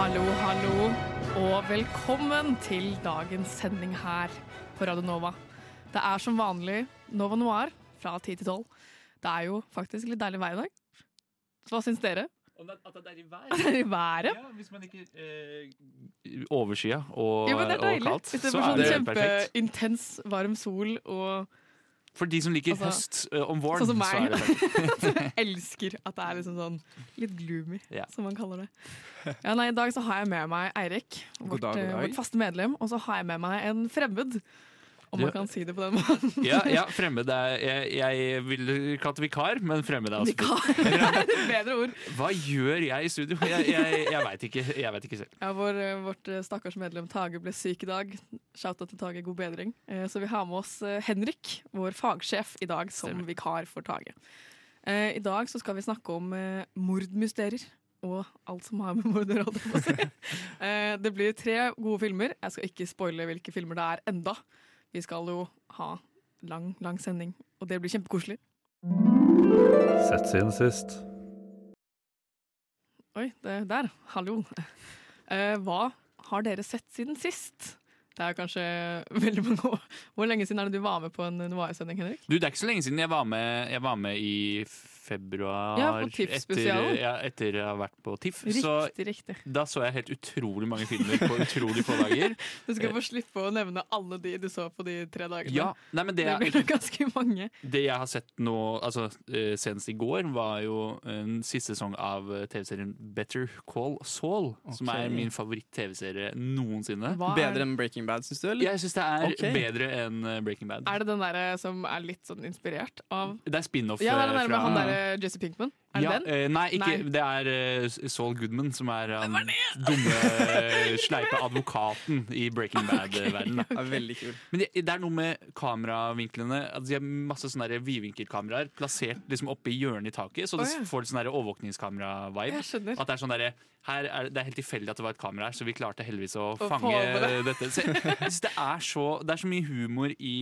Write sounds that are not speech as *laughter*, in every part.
Hallo, hallo, og velkommen til dagens sending her på Radio Nova. Det er som vanlig Nova Noir fra 10 til 12. Det er jo faktisk litt deilig vær i dag. Så hva syns dere? At det er i været? Er det i været? Ja, hvis man ikke eh, Overskya og, Jo, men det er og kaldt, så er sånn det perfekt. kjempeintens varm sol og For de som liker Altså, høst uh, om våren, sånn som så meg. *laughs* Som jeg elsker at det er liksom sånn litt gloomy, yeah. som man kaller det. Ja, nei, I dag så har jeg med meg Eirik, vårt, dag, god eh, dag. vårt faste medlem, og så har jeg med meg en fremmed. Om man kan si det på den måten. Ja, ja, fremmed er Jeg, jeg ville kalt det vikar, men fremmed er også Vikar *laughs* er et bedre ord. Hva gjør jeg i studio? Jeg, jeg, jeg veit ikke, vet ikke selv. Ja, vår, eh, vårt eh, stakkars medlem Tage ble syk i dag. Shouta til Tage, god bedring. Eh, Så vi har med oss Henrik, vår fagsjef, i dag som Stemmer. vikar for Tage. I dag så skal vi snakke om mordmysterier. Og alt som har med mordere å si. *laughs* Det blir tre gode filmer. Jeg skal ikke spoile hvilke filmer det er enda. Vi skal jo ha lang, lang sending, og det blir kjempekoselig. Sett siden sist. Oi, det der. Hallo. Eh, hva har dere sett siden sist? Det er kanskje veldig mange år. Hvor lenge siden er det du var med på en Noir-sending, Henrik? Du, Det er ikke så lenge siden jeg var med, jeg var med i februar. Ja, på TIFF-spesialen. etter, ja, etter jeg har vært på TIFF. Så Riktig, riktig. da så jeg helt utrolig mange filmer på utrolig få dager. *laughs* Du skal få slippe å nevne alle de du så på de tre dagene. Ja, nei, men det, Det blir nok ganske mange. det jeg har sett nå, altså eh, senest i går, var jo en siste sesong av eh, TV-serien Better Call Saul. Som er min favoritt-TV-serie noensinne. Hva er, Bedre enn Breaking Bad, syns du? eller? Jeg syns det er okay. bedre enn eh, Breaking Bad. er det den derre som er litt sånn inspirert av Det er spin-off Ja, det er den der fra med han derre Jesse Pinkman. Er det ja, den? Uh, nei, ikke, Nei. det er uh, Saul Goodman som er han dumme, eh, *laughs* sleipe advokaten i Breaking Bad-verdenen. Det er veldig kul. Men det, det er noe med kameravinklene. Altså, de har masse sånne der vidvinkelkameraer plassert liksom oppe i hjørnet i taket, så du oh, ja. får litt sånn overvåkningskamera-vibe. At det er sånn derre her er, Det er helt tilfeldig at det var et kamera her, så vi klarte heldigvis å, å fange det. dette. Så, det, er så, det er så mye humor i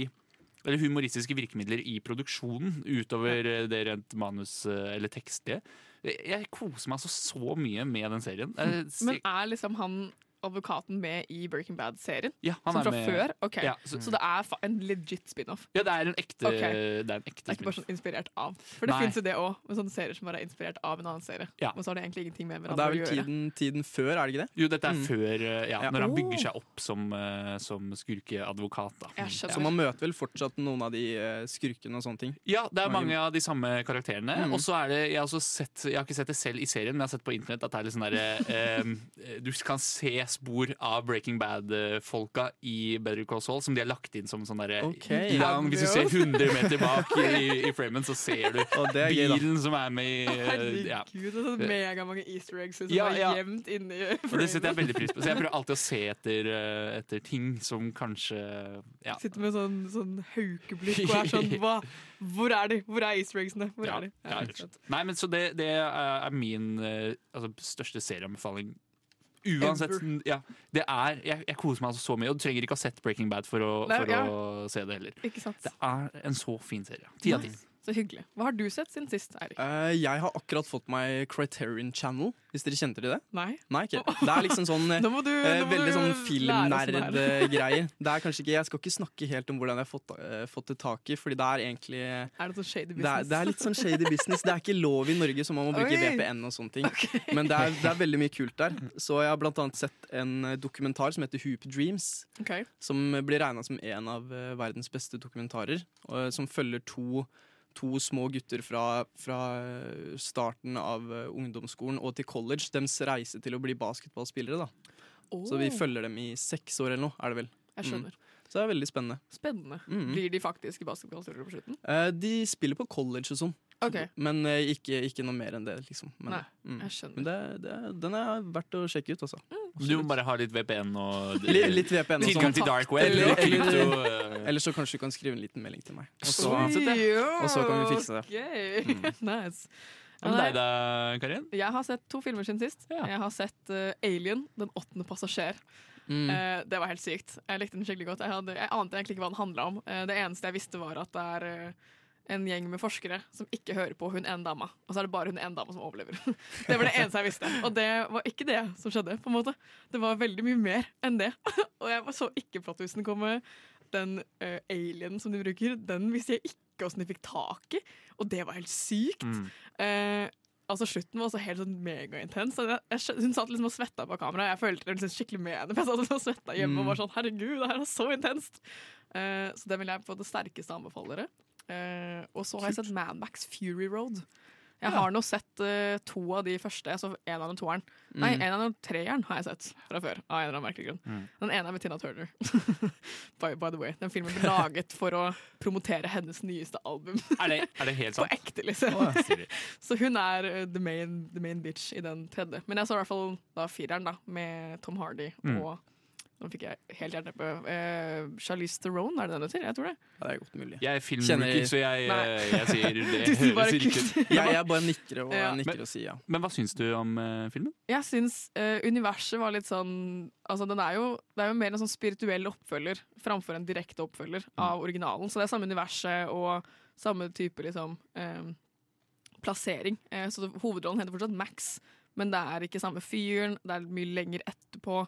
eller humoristiske virkemidler i produksjonen utover eh, det rent manus- eh, eller tekstlige. Jeg, jeg koser meg altså så mye med den serien. Eh, Men er liksom han advokaten med i Breaking Bad-serien? ja, han Som er fra med- før? Okay. Ja, så, Så det er fa- en legit spin-off? ja, det er en ekte, okay. det er en ekte Det er ikke bare sånn inspirert av. For det fins jo det òg, med sånne serier som bare er inspirert av en annen serie. Ja. Og så har det egentlig ingenting med hverandre å Og det er vel tiden, tiden før, er det ikke det? Jo, dette er Mm. før eh, ja, Ja. Når han Oh. bygger seg opp som, eh, som skurkeadvokat. Da. Så man møter vel fortsatt noen av de eh, skurkene og sånne ting. Ja, det er mange av de samme karakterene. Mm. Og så er det, jeg har, også sett, jeg har ikke sett det selv i serien, men jeg har sett på internett at det er litt sånn derre *laughs* eh, Du kan se spor av Breaking Bad-folka i Better Call Saul, som de har lagt inn som sånn derre okay. lang Hvis du ser 100 meter *laughs* bak i, i framen, så ser du det er gøy, bilen som er med i eh, ja. Herregud, det er sånn megamange easter eggs som Ja, er ja. gjemt inni Og det setter jeg veldig pris på. Så jeg prøver alltid å se etter, eh, etter ting som kanskje ja. Sitter med sånn, sånn haukeblikk og er *laughs* sånn hva, Hvor er de? Hvor er easter eggsene? Hvor er de? Nei, men så det, det er min eh, altså, største serieanbefaling. Uansett. Ja, det er, jeg, jeg koser meg altså så mye, og du trenger ikke ha sett Breaking Bad for å, Nei, for ja. å se det heller. Det er en så fin serie. Ti av ti. Så hyggelig. Hva har du sett siden sist, Eirik? Uh, jeg har akkurat fått meg Criterion Channel, hvis dere kjente til det? Nei? Nei, ikke. Det er liksom sånn *laughs* eh, du, uh, veldig sånn filmnerd-greier. *laughs* Det er kanskje ikke, Jeg skal ikke snakke helt om hvordan jeg har fått, uh, fått det tak i, Fordi det er egentlig Er det sånn shady det er, business? det er litt sånn shady business. Det er ikke lov i Norge, så man må bruke Oi. VPN og sånne ting. *laughs* Men det er, det er veldig mye kult der. Så jeg har blant annet sett en dokumentar som heter Hoop Dreams. okay. Som blir regna som en av verdens beste dokumentarer. Og, som følger to, to små gutter fra, fra eh, starten av eh, ungdomsskolen og til college. deres reise til å bli basketballspillere. da Så vi følger dem i seks år eller noe, er det vel. Jeg skjønner. Så det er veldig spennende. Spennende. Mm. Blir de faktisk basketballspillere på slutten? Eh, de spiller på college og sånn, Ok, men eh, ikke, ikke noe mer enn det, liksom. Men, Nei, mm. jeg skjønner. men det, det, den er verdt å sjekke ut, altså. Du må bare ha litt VPN og *laughs* Litt, litt VPN og tilgang sånn. til dark web. Eller- Eller, eller- eh. Eller så kanskje du kan skrive en liten melding til meg. Og så, og så kan vi fikse det. ok. *laughs* nice. Hva med deg da, Karin? Jeg har sett to filmer siden sist. Ja. Jeg har sett uh, Alien, Den åttende passasjer. Mm. Uh, det var helt sykt. Jeg likte den skikkelig godt. Jeg, hadde, jeg ante egentlig ikke hva den handla om. Uh, det eneste jeg visste, var at det er en gjeng med forskere som ikke hører på hun ene dama. Og så er det bare hun ene dama som overlever. *laughs* det var det eneste jeg visste. Og det var ikke det som skjedde. på en måte. Det var veldig mye mer enn det. *laughs* og jeg så ikke plottvisten komme. Den uh, alien som de bruker, den visste jeg ikke åssen de fikk tak i. Og det var helt sykt. Mm. Uh, altså Slutten var også helt sånn megaintens. Hun satt liksom og svetta på kamera. Jeg følte det liksom skikkelig med henne. For jeg satt liksom og svetta hjemme og var sånn Herregud, det her er så intenst! Uh, så det vil jeg på det sterkeste anbefale dere. Eh, og så har jeg sett Mad Max Fury Road. Jeg har nå sett uh, to av de første. Jeg så en av den toeren. Nei, Mm. en av den treeren har jeg sett fra før. Av en eller annen merkelig grunn. Mm. Den ene er med Tina Turner. *laughs* by, by the way. Den filmen ble laget for å promotere hennes nyeste album. *laughs* Er, det, er det helt På ekte, liksom. Ja, de. *laughs* Så hun er uh, the main, the main bitch i den tredje. Men jeg så i hvert fall da fireren, da, med Tom Hardy Mm. og Nå fikk jeg helt jernteppe. Uh, Charlize Theron, er det den heter? Jeg tror det. Ja, det er godt mulig. Jeg er Kjenner- filmrookie, så jeg, eh, jeg sier *laughs* det Du sier høres riktig ut. Jeg, jeg bare nikker og Ja. nikker og sier ja. Men hva syns du om uh, filmen? Jeg syns uh, universet var litt sånn Altså den er jo, Det er jo mer en sånn spirituell oppfølger framfor en direkte oppfølger av originalen. Så det er samme universet og samme type liksom eh, plassering. Eh, så det, hovedrollen heter fortsatt Max, men det er ikke samme fyren. Det er mye lenger etterpå.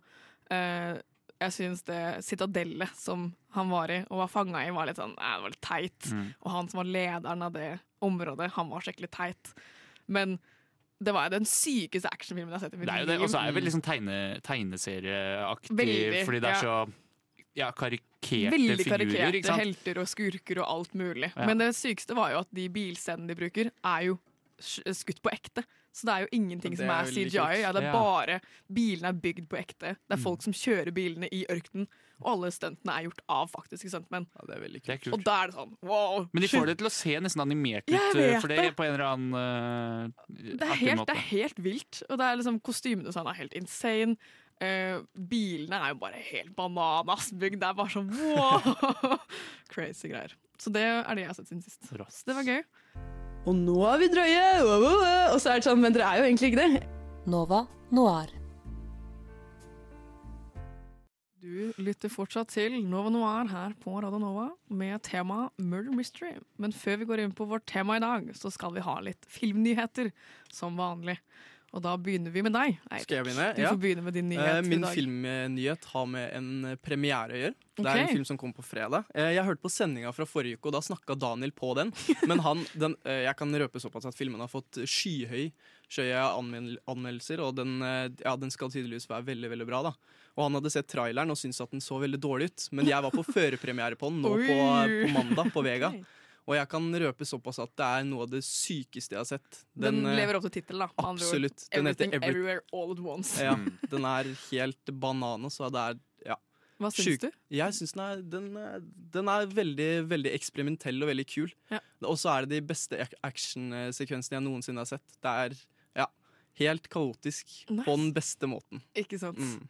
Eh, jeg syns det sitadellet som han var i og var fanga i, var litt sånn eh, det var litt teit. Mm. Og han som var lederen av det området, han var skikkelig teit. Men det var den sykeste actionfilmen jeg har sett i mitt Det liv. og så er det veldig liksom tegne, tegneserieaktig, Veldig, fordi det er ja. så ja, karikerte Veldig figurer. karikerte ikke sant? helter og skurker og alt mulig. Ja. Men det sykeste var jo at de bilscenene de bruker, er jo skutt på ekte. Så det er jo ingenting er som er CGI. Ja, det er Ja. bare Bilene er bygd på ekte. Det er Mm. folk som kjører bilene i ørkenen. Og alle stuntene er gjort av faktiske stuntmenn. ja. Det er veldig Det er kult. Og da er det sånn wow! Men de får det til å se nesten animert ut, for det det. på en eller annen uh, det er, helt, det er helt vilt. Og det er liksom kostymene og sånn er helt insane. Uh, bilene er jo bare helt bananas bygd. Det er bare sånn wow! *laughs* Crazy greier. Så det er det jeg har sett siden sist. Så det var gøy. Og nå er vi drøye! Og så er det sånn, men dere er jo egentlig ikke det. Nova Noir. Du lytter fortsatt til Nova Noir her på Radio Nova med tema Murder Mystery. Men før vi går inn på vårt tema i dag, så skal vi ha litt filmnyheter som vanlig. Og da begynner vi med deg. Eirik. Skal jeg begynne? Du Ja. får begynne med din Eh, nyhet Min i dag. filmnyhet har med en eh, premiere å gjøre. Det er en film som kom på fredag. Eh, Jeg hørte på sendinga fra forrige uke, og da snakka Daniel på den. *laughs* Men han, den, eh, jeg kan røpe såpass at filmen har fått skyhøy skjøye anmeldelser, og den, eh, ja, den skal tydeligvis være veldig veldig bra. da Og han hadde sett traileren og syntes at den så veldig dårlig ut. Men jeg var på førepremiere på den nå på, på mandag på Vega. Og jeg kan røpe såpass at det er noe av det sykeste jeg har sett. Den, den lever opp til tittelen, da. Absolutt. Den heter Everything Every Everywhere All At Once. ja, den er helt banana, så det er ja, Hva syns Syk. du? Jeg syns den, er- den, er- den er veldig, veldig eksperimentell og veldig kul. Ja. Og så er det de beste ac- actionsekvensene jeg noensinne har sett. Det er ja, helt kaotisk Nice. på den beste måten. Ikke sant? Mm,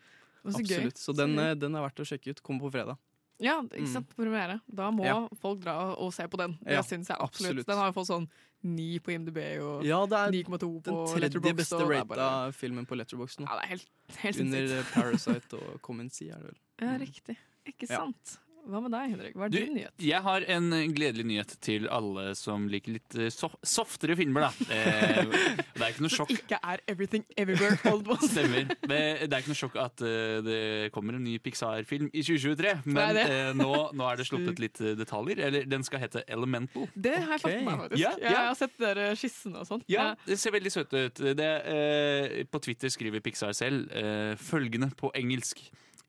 så gøy. absolutt. Så den, eh, den er verdt å sjekke ut. Kommer på fredag. Ja, ikke Mm. sant, på premiere. Da må Ja. folk dra og se på den. Det Ja, syns jeg absolutt. absolutt. Den har fått sånn 9 på IMDb og Ja, er 9,2 på den tredje beste rata bare- filmen på Letterboxd nå. Ja, det er helt, helt Under Parasite og Come and er det vel. Ja, riktig. Ikke sant. Hva med deg, Henrik? Hva er Du, din nyhet? jeg har en gledelig nyhet til alle som liker litt eh, sof softere filmer, da. *laughs* Eh, det er ikke noe Som sjokk. ikke er Everything Everywhere Old Ones. Once. Stemmer. Det det er ikke noe sjokk at uh, det kommer en ny Pixar-film i 2023. Men Nei, eh, nå, nå er det sluppet litt eh, detaljer. Eller den skal hete Elemental. Det har jeg fått med meg, faktisk. Ja, Ja. Jeg har sett dere skissene og sånn. Ja, det ser veldig søt ut. Det, uh, på Twitter skriver Pixar selv eh, følgende på engelsk.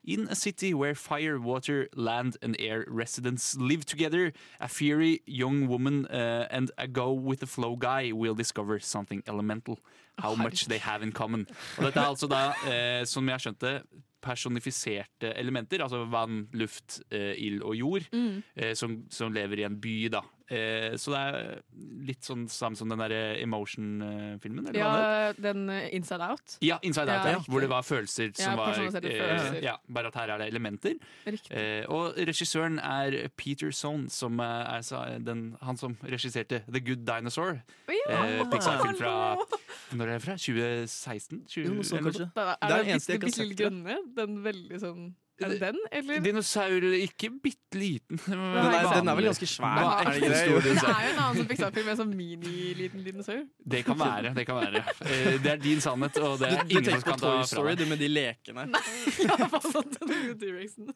In a city where fire, water, land and air residents live together, a fiery young woman uh, and a go with the flow guy will discover something elemental. How much they have in common. Og dette er altså da, eh, som jeg har skjønt det, personifiserte elementer. Altså vann, luft, eh, ild og jord. Mm. Eh, som, som lever i en by, da. Eh, så det er litt sånn samme som den derre Emotion-filmen? det er? Ja, den eh, Inside Out. Ja, Inside Out, Ja, ja, hvor det var følelser Ja, som var eh, følelser. ja, Bare at her er det elementer. Eh, og regissøren er Peter Sohn, som eh, er den, han som regisserte The Good Dinosaur. Eh, Pixar-film fra Når er det fra? 2016? 20, Jo, eller kanskje. Det er, Det er den det eneste jeg kan ikke har sett? Den veldig sånn Er det den, eller? Dinosaur Ikke bitte liten. Den er, den er vel ganske svær? Ja, er det ikke det? Det er jo en annen som Pixar-film med en sånn mini-liten dinosaur. Det kan være. det kan være Eh, Det er din sannhet, og det Du, er du ingen som tenker på kan ta Toy fra Story, deg. du, med de lekene. Nei, *laughs* jeg har hva sånn den T-rexen.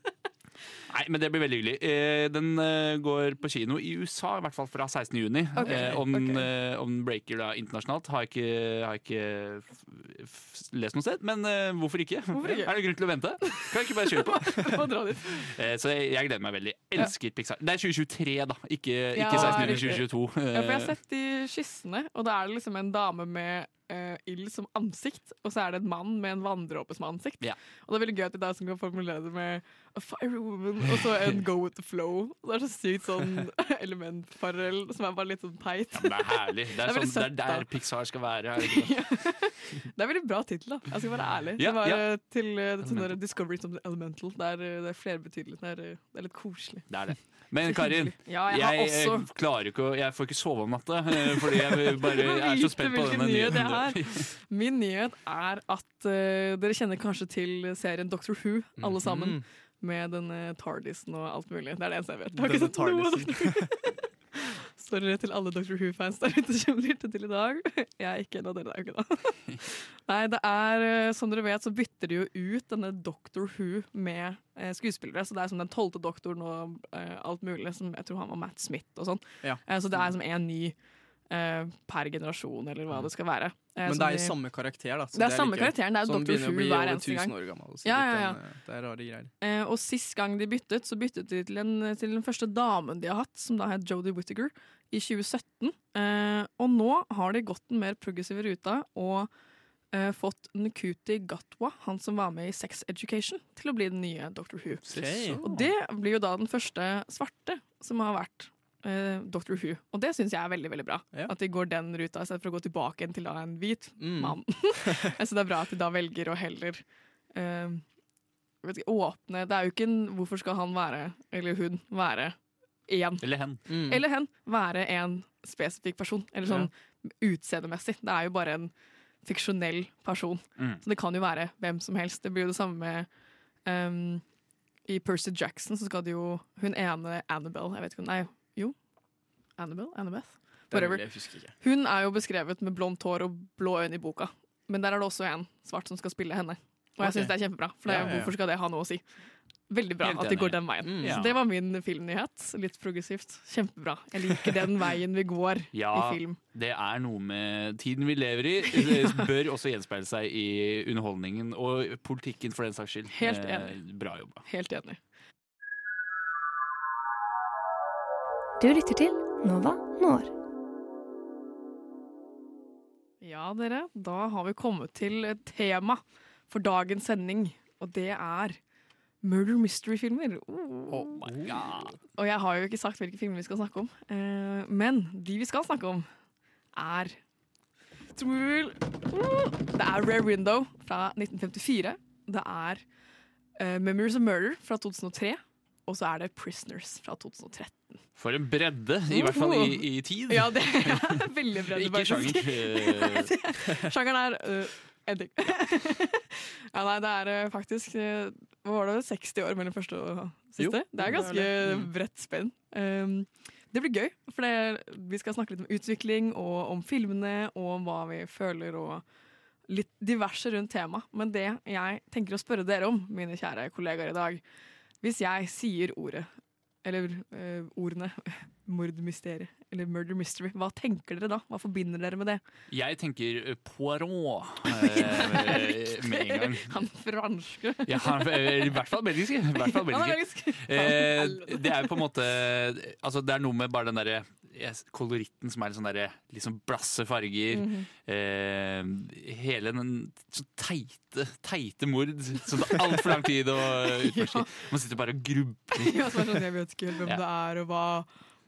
Nei, men det blir veldig hyggelig. Eh, Den eh, går på kino i USA, i hvert fall fra 16. juni. Ok, Eh, Om, okay. eh, om den breaker da internasjonalt, har jeg ikke, har jeg ikke lest noe sted. Men hvorfor ikke? Hvorfor ikke? *laughs* Er det grunn til å vente? Kan jeg ikke bare kjøre på? *laughs* Så jeg, jeg gleder meg veldig. Elsker Pixar. Det er 2023, da. Ikke, Ja, ikke 16. juni 2022. Ja, for jeg har sett de skissene, og da er det liksom en dame med eh, ild som ansikt, og så er det en mann med en vanndråpe som ansikt. Ja. Og det er veldig gøy at de da som kan formulere det med a fire woman, og så en go with the flow. Det er så sykt sånn *laughs* elementparell som er bare litt sånn teit. Ja, det er herlig. Det Det er, er veldig sånn, det er der Pixar skal være. Er det det? *laughs* Det er veldig bra tittel, da. Jeg skal være ærlig. Ja, det var eh, til uh, sånn der Discovery som Elemental. Det er, eh, det er flerbetydelig. Det, er, eh, det er litt koselig. Det er det. Men Karin, Ja, jeg jeg, eh, klarer ikke å Jeg får ikke sove om natta, eh, fordi jeg bare *laughs* er så spent på denne nyheten. Nyhet *laughs* Min nyhet er at uh, dere kjenner kanskje til serien Doctor Who, alle sammen. Mhm. Med denne Tardisen og alt mulig. Det er det eneste jeg vet. Jeg har ikke sett noe *laughs* Sorry til alle Doctor Who-fans der ute som lytter til i dag. *laughs* Jeg er ikke en av dere, det er jo ikke det. *laughs* Nei, det er, eh, som dere vet, så bytter de jo ut denne Doctor Who med eh, skuespillere. Så det er som den tolvte doktoren og eh, alt mulig. Som jeg tror han var Matt Smith og sånn. Ja. Eh, så det er som en ny eh, per generasjon, eller hva det skal være. Eh, Men det er jo de- samme karakter, da. så Det er samme like karakteren, det er Doctor Dr. Who hver eneste gang. gammel. Ja, ja, ja. den, eh, Det er rare greier. Eh, og sist gang de byttet, så byttet de til, en, til den første damen de har hatt, som da het Jodie Whittaker, i 2017. Eh, og nå har de gått den mer progressive ruta og eh, fått Nkuti Gatwa, han som var med i Sex Education, til å bli den nye Dr. Who. Okay. Og det blir jo da den første svarte som har vært eh, Dr. Who. Og det syns jeg er veldig veldig bra. Ja. At de går den ruta i stedet for å gå tilbake igjen til da en hvit Mm. mann. *laughs* *laughs* synes det er bra at de da velger å heller uh, vet ikke, åpne Det er jo ikke en Hvorfor skal han være, eller hun, være én? Eller hen. Mm. Eller hen være en spesifikk person. Eller sånn utseendemessig. Det er jo bare en fiksjonell person. Mm. Så det kan jo være hvem som helst. Det blir jo det samme med um, I Percy Jackson så skal det jo Hun ene Annabelle Jeg vet ikke om Nei, jo. Annabelle? Annabeth? Whatever. Hun er jo beskrevet med blondt hår og blå øyne i boka. Men der er det også en svart som skal spille henne. Og jeg okay. syns det er kjempebra. For det, Ja, ja, ja. hvorfor skal det ha noe å si? Veldig bra at de går den veien. Mm. Ja. Så det var min filmnyhet. Litt progressivt. Kjempebra. Jeg liker den *laughs* veien vi går Ja, i film. det er noe med tiden vi lever i. *laughs* Det bør også gjenspeile seg i underholdningen og politikken, for den saks skyld. Helt Eh, enig. Bra jobba. Helt enig. Du lytter til Nova Når. Ja, dere. Da har vi kommet til et tema for dagens sending, og det er murder mystery-filmer. Oh. Oh my god. Og jeg har jo ikke sagt hvilke filmer vi skal snakke om, eh, men de vi skal snakke om, er Trommevirvel. Uh, Det er Rare Window fra 1954. Det er eh, Memories of Murder fra 2003. Og så er det Prisoners fra 2013. For en bredde, i hvert fall i, i tid. Ja, det er *laughs* veldig bredde. Ikke sjanger. *laughs* eh, Sjangeren er uh, en *laughs* ja, nei, det er eh, faktisk eh, Hva var det, 60 år mellom første og siste? Jo, det er det er ganske det. Mm. bredt spenn. Um, det blir gøy, for det, vi skal snakke litt om utvikling og om filmene og om hva vi føler og litt diverse rundt temaet. Men det jeg tenker å spørre dere om, mine kjære kollegaer i dag Hvis jeg sier ordet, eller eh, ordene *laughs* mordmysteriet eller murder mystery, hva tenker dere da? Hva forbinder dere med det? Jeg tenker eh, Poirot *laughs* eh, med en gang. *laughs* Han franske. Ja, han- I hvert fall belgisk. I hvert fall Han er belgisk. belgisk. Eh, det er jo på en måte Altså Det er noe med bare den derre koloritten som er litt sånn derre sånn blasse farger. Mhm. eh, hele den sånn teite, teite mord som det er altfor lang tid å utforske. *laughs* Man sitter bare og grubler. Ja, sånn, jeg vet ikke helt hvem Ja. det er, og hva,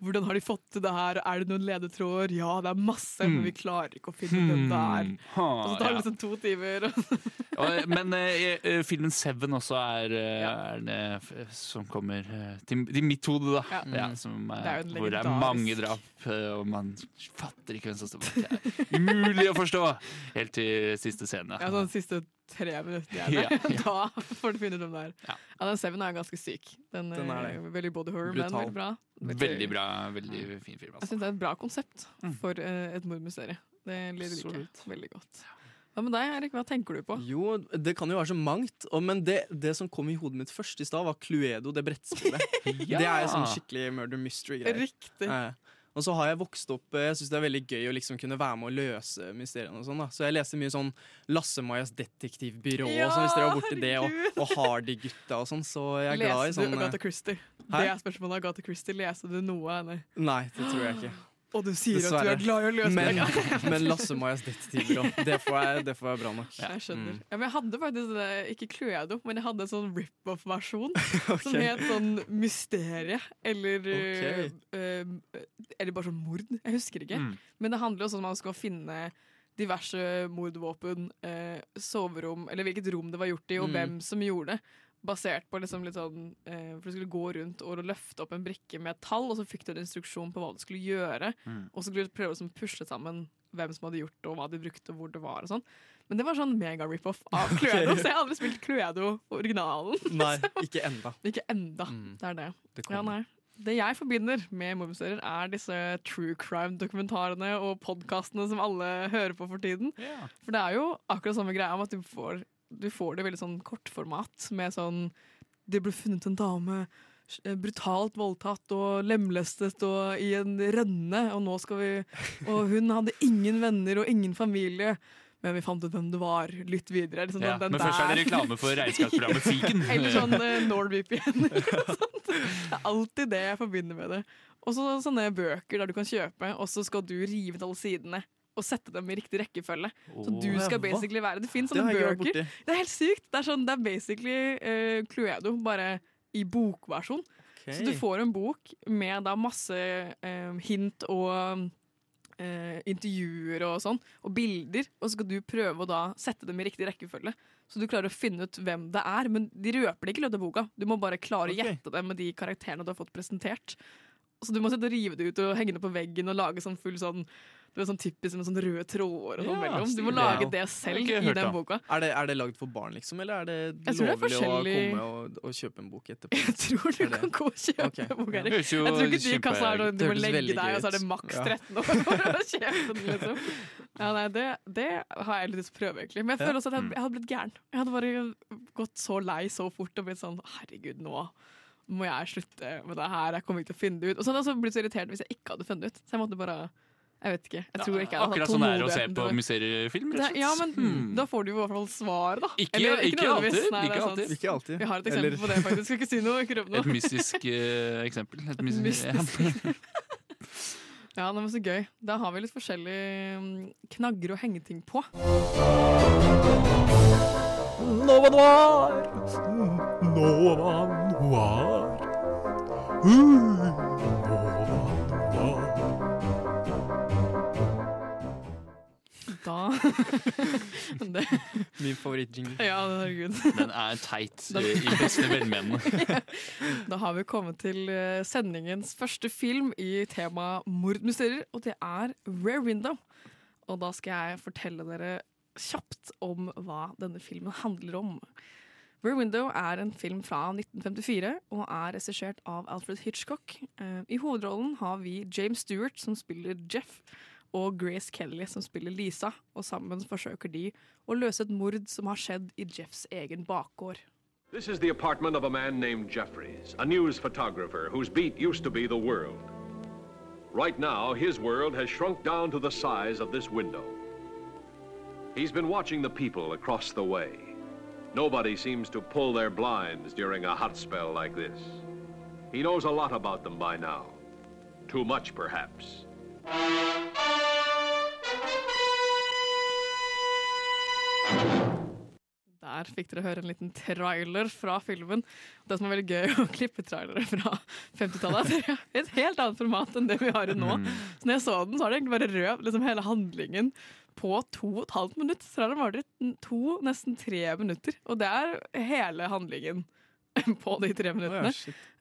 hvordan har de fått til det her? Er det noen ledetråder? Ja, det er masse, men vi klarer ikke å finne mm. det er. Hmm. Og så tar det liksom to timer. *laughs* Men eh, eh, filmen Seven også er, ja. er det som kommer eh, til, til mitt hode, da. Ja. Ja, som, eh, Det er hvor det er mange drap, eh, og man fatter ikke hvem som står bak. Det er umulig å forstå! Helt til siste scene. Ja, sånn siste tre minutter *laughs* gjerne. Ja, ja. *laughs* Da får du finne ut hvem det er. Ja. Ja, den Seven er ganske syk. Den, Den er det. veldig body horror, men veldig bra. Veldig bra, veldig fin film. Jeg Altså. syns det er et bra konsept Mm. for uh, et mordmysterium. Det liker jeg Absolutt. veldig godt. Hva med deg, Erik? Hva tenker du på? Jo, det kan jo være så mangt. Men det, det som kom i hodet mitt først i stad, var Cluedo, det brettspillet. *laughs* Det er jo sånn skikkelig murder mystery-greier. Riktig. Eh, Og så har jeg vokst opp eh, Jeg synes det er veldig gøy å liksom kunne være med å løse mysteriene. og sånn da Så jeg leste mye sånn Lasse Majas detektivbyrå Ja, og sånn, hvis dere har borti det, og, og Hardy-gutta og sånn. Så jeg er glad i Leste sånn du eh, Agatha Christie? Hæ? Det er spørsmålet. Agatha Christie, Leste du noe av henne? Nei, det tror jeg ikke. Og du sier at du er glad i å løse Men, det. *laughs* men Lasse Majas detektivbyrå, det får jeg, det får jeg bra nok. Jeg skjønner. Mm. Ja, men jeg hadde faktisk det, ikke Cluedo, men jeg hadde en sånn rip-off-versjon *laughs* okay. som het sånn Mysterie, eller okay. eh, eh, Eller bare sånn mord. Jeg husker ikke. Mm. Men det handler også om at man skal finne diverse mordvåpen, uh, soverom, eller hvilket rom det var gjort i, og Mm. hvem som gjorde det. Basert på liksom litt sånn eh, For du skulle gå rundt og løfte opp en brikke med et tall, og så fikk du en instruksjon på hva du skulle gjøre. Mm. Og så skulle du prøve å liksom pusle sammen hvem som hadde gjort det, og hva de brukte, og hvor det var. og sånn Men det var sånn mega-rip-off av *laughs* Cluedo, så jeg har aldri spilt Cluedo originalen. *laughs* Nei, *laughs* ikke enda. Ikke enda. Mm. Det er det. Det Ja, nei. Det jeg forbinder med mordmysterier, er disse true crime-dokumentarene og podkastene som alle hører på for tiden. Yeah. For det er jo akkurat samme greia om at du får, du får det i veldig sånn kortformat. Med sånn Det ble funnet en dame eh, brutalt voldtatt og lemlestet og i en rønne, og nå skal vi Og hun hadde ingen venner og ingen familie. Men vi fant ut hvem det var. Lytt videre. Liksom, Ja, den men først er det reklame for regnskapsprogrammet Fiken. *laughs* Eller sånn uh, NordVPN noe sånt. Det er alltid det jeg forbinder med det. Og så sånne bøker der du kan kjøpe, og så skal du rive ut alle sidene. Og sette dem i riktig rekkefølge. Så du skal basically være Det finnes sånne bøker. Det er helt sykt. Det er, sånn, det er basically uh, Cluedo, bare i bokversjon. Så du får en bok med da masse uh, hint og uh, intervjuer og sånn, og bilder, og så skal du prøve å da sette dem i riktig rekkefølge. Så du klarer å finne ut hvem det er, men de røper det ikke i løpet av boka. Du må bare klare å gjette det med de karakterene du har fått presentert. Så du må sitte og rive det ut og henge det på veggen og lage sånn full sånn det er sånn typisk med sånne røde tråder og sånn Ja, mellom. Du må lage det selv i hørt den boka. Er det, er det lagd for barn, liksom, eller er det Jeg tror det er lovlig å komme og, og kjøpe en bok etterpå? Jeg tror du kan gå og kjøpe okay. boka. Jeg tror ikke de kassa er sånn du må legge deg, og så er det maks 13 år for å kjøpe den, liksom. Ja, nei, det, det har jeg lyst til å prøve, egentlig. Men jeg føler også at jeg, jeg hadde blitt gæren. Jeg hadde bare gått så lei så fort og blitt sånn Herregud, nå må jeg slutte med det her. Jeg kommer ikke til å finne det ut. Og så hadde jeg også blitt så irritert hvis jeg ikke hadde funnet det ut. Så jeg måtte bare Jeg vet ikke. Jeg tror ikke jeg Akkurat sånn er det å se på mysteriefilm. Ja, men Hmm. da får du i hvert fall svar, da. Ikke- Eller, ikke ikke alltid, Nei, ikke alltid. Ikke alltid. Vi har et eksempel Eller- på det, faktisk. Skal ikke si noe. Ikke noe. Et mystisk uh, eksempel. Et mys Mystisk. *laughs* Ja, det var så gøy. Da har vi litt forskjellige mm, knagger å henge ting på. Nova Noir! Nova Noir. Uh, Da *laughs* det, Min favorittjingle. Ja, herregud. Den er teit i beste velmenende. *laughs* Da har vi kommet til eh, sendingens første film i tema mordmysterier, og det er Rare Window. Og da skal jeg fortelle dere kjapt om hva denne filmen handler om. Rare Window er en film fra 1954 og er regissert av Alfred Hitchcock. Eh, I hovedrollen har vi James Stewart, som spiller Jeff, og Grace Kelly, som spiller Lisa. Og sammen forsøker de å løse et mord som har skjedd i Jeffs egen bakgård. This is the apartment of a man named Jeffries, a news photographer whose beat used to be the world. Right now, his world has shrunk down to the size of this window. He's been watching the people across the way. Nobody seems to pull their blinds during a hot spell like this. He knows a lot about them by now. Too much, perhaps. Der fikk dere høre en liten trailer fra filmen. Det som er veldig gøy å klippe trailere fra 50-tallet, er det et helt annet format enn det vi har nå. Mm. Så når jeg så den, så har det egentlig bare rød liksom hele handlingen på to og et halvt minutt. Så den vart to, nesten tre minutter. Og det er hele handlingen *laughs* på de tre minuttene.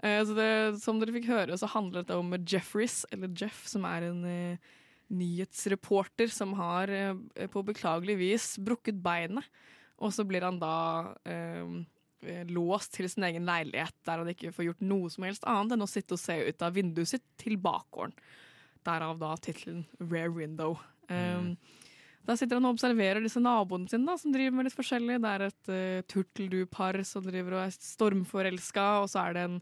Eh, så det, som dere fikk høre, så handler dette om Jeffries, eller Jeff, som er en eh, nyhetsreporter som har eh, på beklagelig vis brukket beinet. Og så blir han da eh, eh, låst til sin egen leilighet, der han ikke får gjort noe som helst annet enn å sitte og se ut av vinduet sitt til bakgården. Derav da tittelen Rare Window. Um, Der sitter han og observerer disse naboene sine, da, som driver med litt forskjellig. Det er et uh, turteldupar som driver og er stormforelska, og så er det en,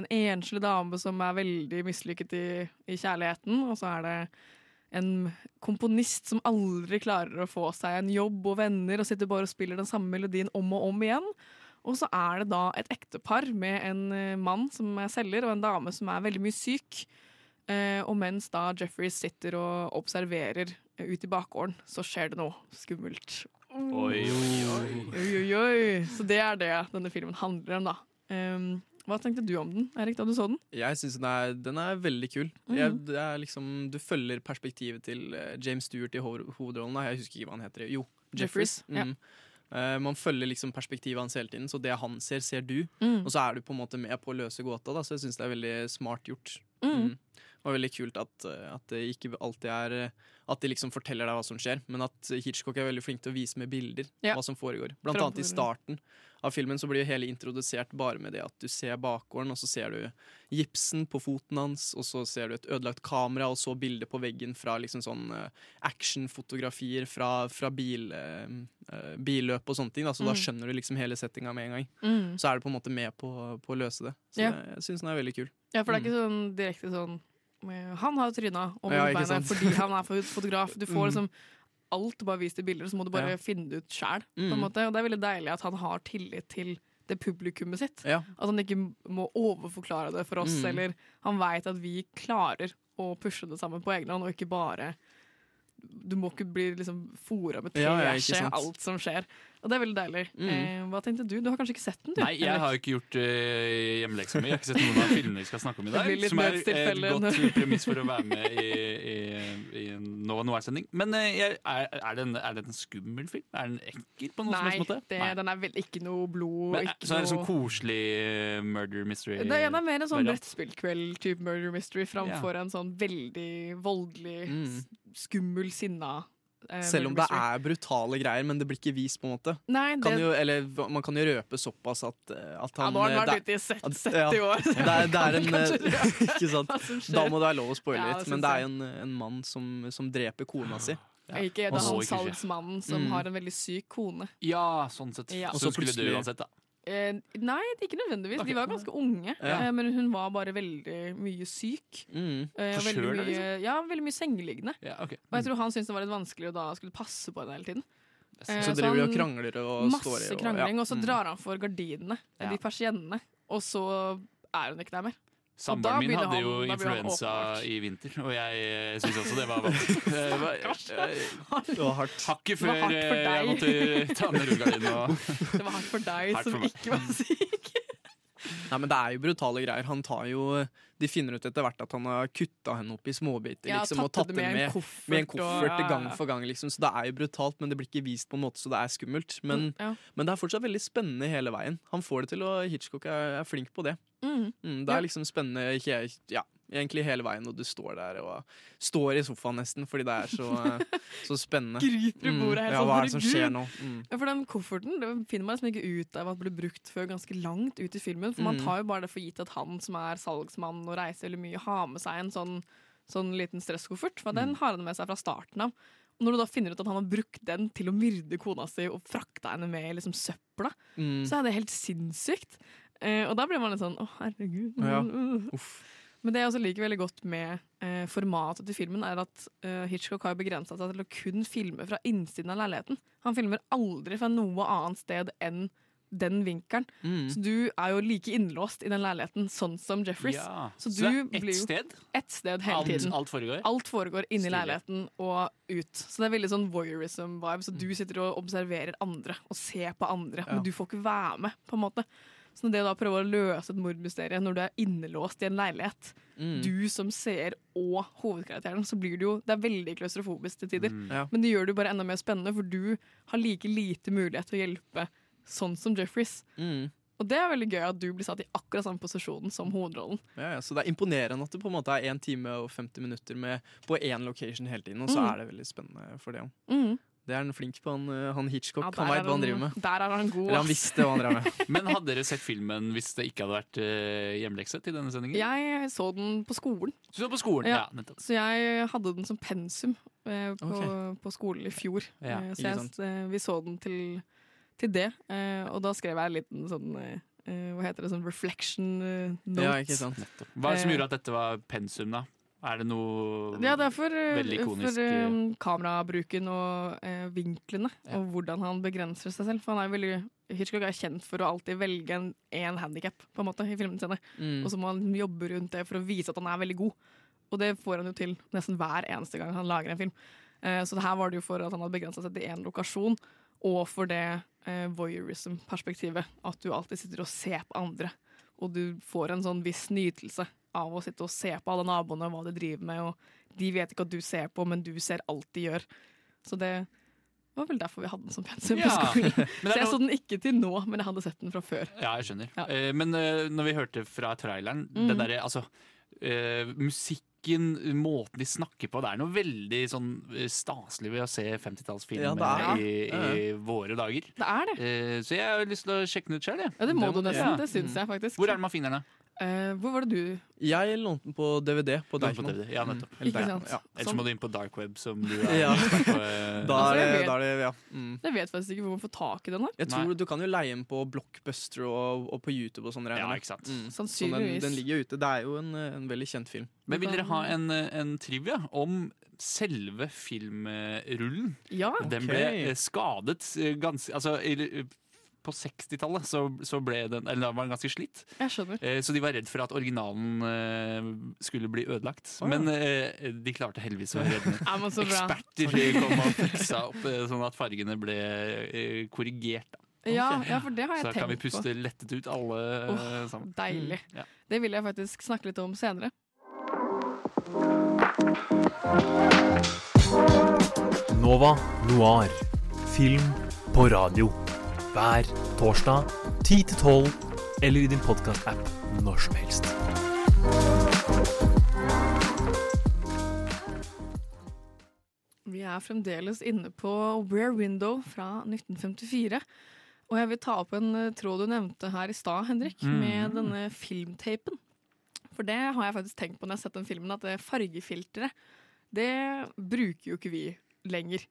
en enslig dame som er veldig mislykket i, i kjærligheten, og så er det en komponist som aldri klarer å få seg en jobb og venner, og sitter bare og spiller den samme melodien om og om igjen. Og så er det da et ektepar med en eh, mann som er selger, og en dame som er veldig mye syk. Eh, og mens da Jeffrey sitter og observerer eh, ut i bakgården, så skjer det noe skummelt. Oi, oi, oi. Oi, oi, oi. Så det er det denne filmen handler om, da. Hva tenkte du om den, Erik, da du så den? Jeg syns den, den er veldig kul. Mhm. jeg, det liksom, du følger perspektivet til eh, James Stewart i hovedrollen. Jeg husker ikke hva han heter. Jo, Jeffries, Mm. ja. Mm. Eh, man følger liksom perspektivet hans hele tiden, så det han ser, ser du. Mm. Og så er du på en måte med på å løse gåta, da, så jeg syns det er veldig smart gjort. Mm. Og veldig kult at, eh, at det ikke alltid er eh, At de liksom forteller deg hva som skjer, men at Hitchcock er veldig flink til å vise med bilder Ja. hva som foregår. Blant annet i starten av filmen så blir jo hele introdusert bare med det at du ser bakgården, og så ser du gipsen på foten hans, og så ser du et ødelagt kamera, og så bilder på veggen fra liksom sånn eh, actionfotografier fra, fra bil, billøp og sånne ting. Da. Så da Mm. skjønner du liksom hele settinga med en gang. Mm. Så er du på en måte med på, på å løse det. Så Ja. jeg syns den er veldig kul. Ja, for det er ikke sånn direkte sånn Han har tryna over Ja, beinet fordi han er fot- fotograf. Du får *laughs* Mm. liksom alt bare vist i bilder, så må du bare Ja. finne det ut sjæl. Mm. Og det er veldig deilig at han har tillit til det publikummet sitt. Ja. At han ikke må overforklare det for oss, Mm. eller han veit at vi klarer å pushe det sammen på egen hånd, og ikke bare Du må ikke bli liksom fora med Ja, ja, ikke alt som skjer. Og det er veldig deilig. Mm. Eh, hva tenkte du? Du har kanskje ikke sett den? du? Nei, jeg har ikke gjort uh, hjemmeleksa mi. Jeg har ikke sett noen av filmene vi skal snakke om i dag. Som er et godt *laughs* premiss for å være med i, i, i Nova Noir-sending. Men eh, er, er, det en, er det en skummel film? Er den ekkel på noen som helst måte? det, den er vel ikke noe blod. Men, ikke så er det sånn koselig eh, murder mystery? Det er, er mer en sånn brettspillkveld-type murder mystery framfor en sånn veldig voldelig, Mm. Skummel, sinna eh, Selv om det er brutale greier, men det blir ikke vist, på en måte. Nei, det, Kan jo, eller man kan jo røpe såpass at, at han ja, nå har den eh, vært ute i 70 år. Ja, *laughs* Det er, det er en *laughs* eh, *laughs* Ikke sant? Da må det være lov å spoile Ja, litt. Men det er jo en, en mann som, som dreper kona si. Ikke er det er han salgsmannen som Mm. har en veldig syk kone. Ja, sånn sett. Ja. Så skulle du uansett, da. Eh, nei, ikke nødvendigvis. De var ganske unge, Ja. eh, men hun var bare veldig mye syk. Mm. Eh, veldig Forkjøla, mye, ja, veldig mye sengeliggende. Ja, ok. Og jeg tror han syntes det var litt vanskelig å da skulle passe på henne hele tiden. Eh, Så driver de og krangler og står i Masse krangling, og så Mm. drar han for gardinene, de persiennene, og så er hun ikke der mer. Samboeren min hadde jo han- da influensa i vinter, og jeg syns også det var vanskelig. Hakket før eh, jeg måtte ta ned rullegardinen *laughs* Det var hardt for deg Hardt som for ikke var syk. Nei, men det er jo brutale greier. Han tar jo De finner ut etter hvert at han har kutta henne opp i småbiter Ja, liksom, og tatt tatt det henne med en med, koffert med en koffert og, ja, gang for gang. Liksom. Så det er jo brutalt, men det blir ikke vist på en måte så det er skummelt. Men, Ja. men det er fortsatt veldig spennende hele veien. Han får det til, og Hitchcock er, er flink på det. Mm. Mm, det er liksom spennende Ikke, ja, egentlig hele veien, og du står der og står i sofaen nesten, fordi det er så, *laughs* så spennende. Gryter i bordet helt ja, sånn, hva er det som skjer nå? Mm. Ja, for den kofferten det finner man liksom ikke ut av at blir brukt før ganske langt ut i filmen. For man Mm. tar jo bare det for gitt at han som er salgsmann og reiser veldig mye, har med seg en sånn, sånn liten stresskoffert. For den har han med seg fra starten av. Når du da finner ut at han har brukt den til å myrde kona si og frakta henne med i liksom søpla, Mm. så er det helt sinnssykt. Eh, og da blir man litt sånn å, herregud. Ja. Uh. Uff. Men det jeg også liker veldig godt med eh, formatet til filmen, er at eh, Hitchcock har begrensa seg til å kun filme fra innsiden av leiligheten. Han filmer aldri fra noe annet sted enn den vinkelen. Mm. Så du er jo like innlåst i den leiligheten, sånn som Jeffries. Ja. Så, Så det er ett sted? Ett sted hele Alt- tiden. alt foregår? Alt foregår inni Stilig. leiligheten og ut. Så det er veldig sånn voyeurism-vibe. Så du sitter og observerer andre og ser på andre, Ja. men du får ikke være med, på en måte. Så det da prøver å løse et mordmysterium når du er innelåst i en leilighet, Mm. du som ser og hovedkarakteren, så blir det jo Det er veldig klaustrofobisk til tider. Mm. Ja. Men det gjør det jo bare enda mer spennende, for du har like lite mulighet til å hjelpe sånn som Jeffreys. Mm. Og det er veldig gøy at du blir satt i akkurat samme posisjonen som hovedrollen. Ja, ja, så det er imponerende at det på en måte er 1 time og 50 minutter med, på én location hele tiden, og så Mm. er det veldig spennende for det òg. Mm. Det er han flink på, han, eh, han Hitchcock. Ja, han der veit er hva han han- driver med. der er han god, Eller han visste hva han drev med. *laughs* Men hadde dere sett filmen hvis det ikke hadde vært uh, hjemlekse til denne sendingen? Jeg så den på skolen. Du så på skolen, ja, ja Så jeg hadde den som pensum eh, på, okay. på skolen i fjor. Ja, Eh, så jeg, eh, vi så den til, til det. Eh, og da skrev jeg en liten sånn Hva heter det? Sånn reflection note. Ja, ikke sant. Hva er det som gjorde at dette var pensum, da? Er det noe Ja, det er for, eh, veldig ikonisk? for um, kamerabruken og uh, vinklene, og hvordan han begrenser seg selv. For han er veldig Hitchcock er kjent for å alltid velge en, en handikap på en måte, i filmene sine. Mm. Og så må han jobbe rundt det for å vise at han er veldig god. Og det får han jo til nesten hver eneste gang han lager en film. Uh, så det her var det jo for at han hadde begrensa seg til én lokasjon, og for det uh, voyeurism-perspektivet. At du alltid sitter og ser på andre. Og du får en sånn viss nytelse av å sitte og se på alle naboene og hva de driver med. Og de vet ikke at du ser på, men du ser alt de gjør. Så det var vel derfor vi hadde den som pensum på skolen. *laughs* Men Så jeg så den ikke til nå, men jeg hadde sett den fra før. Ja, jeg skjønner. Eh, men eh, når vi hørte fra traileren, Mm. den derre altså eh, Musikken, måten de snakker på, det er noe veldig sånn eh, staselig ved å se 50-tallsfilmer Ja, er. i, Ja, våre dager. Det er det. Eh, så jeg har lyst til å sjekke den ut sjøl. Ja, det må du Ja. nesten. Det syns jeg faktisk. Hvor er det man finner den? Eh, hvor var det du Jeg lånte den på DVD på Deichman. DVD, ja, nettopp. Mm. Ikke sant? Ja. Ellers må du inn på dark web, som du *laughs* Ja. på, uh... *laughs* Da er det, vet- da er det ja. Mm. Jeg vet faktisk ikke hvor man får tak i den her. Jeg tror Du kan jo leie den på Blockbuster og, og på YouTube og sånn. regner Ja, ikke sant. Mm. Så den, den ligger jo ute. Det er jo en, eh, en veldig kjent film. Men vil dere ha en, en trivia om selve filmrullen? Ja. Den okay. ble skadet ganske Altså på 60-tallet så, så ble den Eller da var den ganske slitt. Jeg skjønner. Eh, Så de var redd for at originalen eh, skulle bli ødelagt. Oh, ja. Men eh, de klarte heldigvis å redde den. *laughs* Ja. Eksperter kom og fiksa opp eh, sånn at fargene ble eh, korrigert. Da. Ja, ja, for det har jeg Så da kan vi puste på. lettet ut alle eh, Åh, sammen. Deilig. Mm, ja. Det vil jeg faktisk snakke litt om senere. Nova Noir. Film på radio. Hver torsdag 10-12 eller i din podkast-app når som helst. Vi er fremdeles inne på Where Window fra 1954. Og jeg vil ta opp en eh, tråd du nevnte her i stad, Henrik, Mm. med denne filmtapen. For det har jeg faktisk tenkt på når jeg har sett den filmen, at det fargefilteret, det bruker jo ikke vi lenger.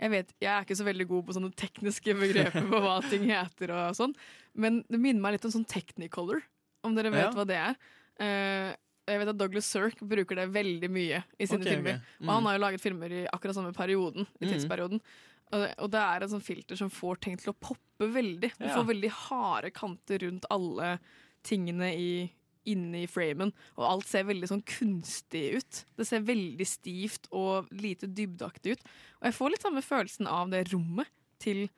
Jeg vet, jeg er ikke så veldig god på sånne tekniske begreper på hva ting heter og sånn, men det minner meg litt om sånn Technicolor, om dere vet Ja. hva det er. Uh, jeg vet at Douglas Sirk bruker det veldig mye i sine Ok, ok. filmer. Og Mm. han har jo laget filmer i akkurat samme perioden, i Mm. tidsperioden. Og det, og det er et sånt filter som får ting til å poppe veldig. Du Ja. får veldig harde kanter rundt alle tingene i, inne i framen, og alt ser veldig sånn kunstig ut. Det ser veldig stivt og lite dybdeaktig ut. Og jeg får litt samme følelsen av det rommet til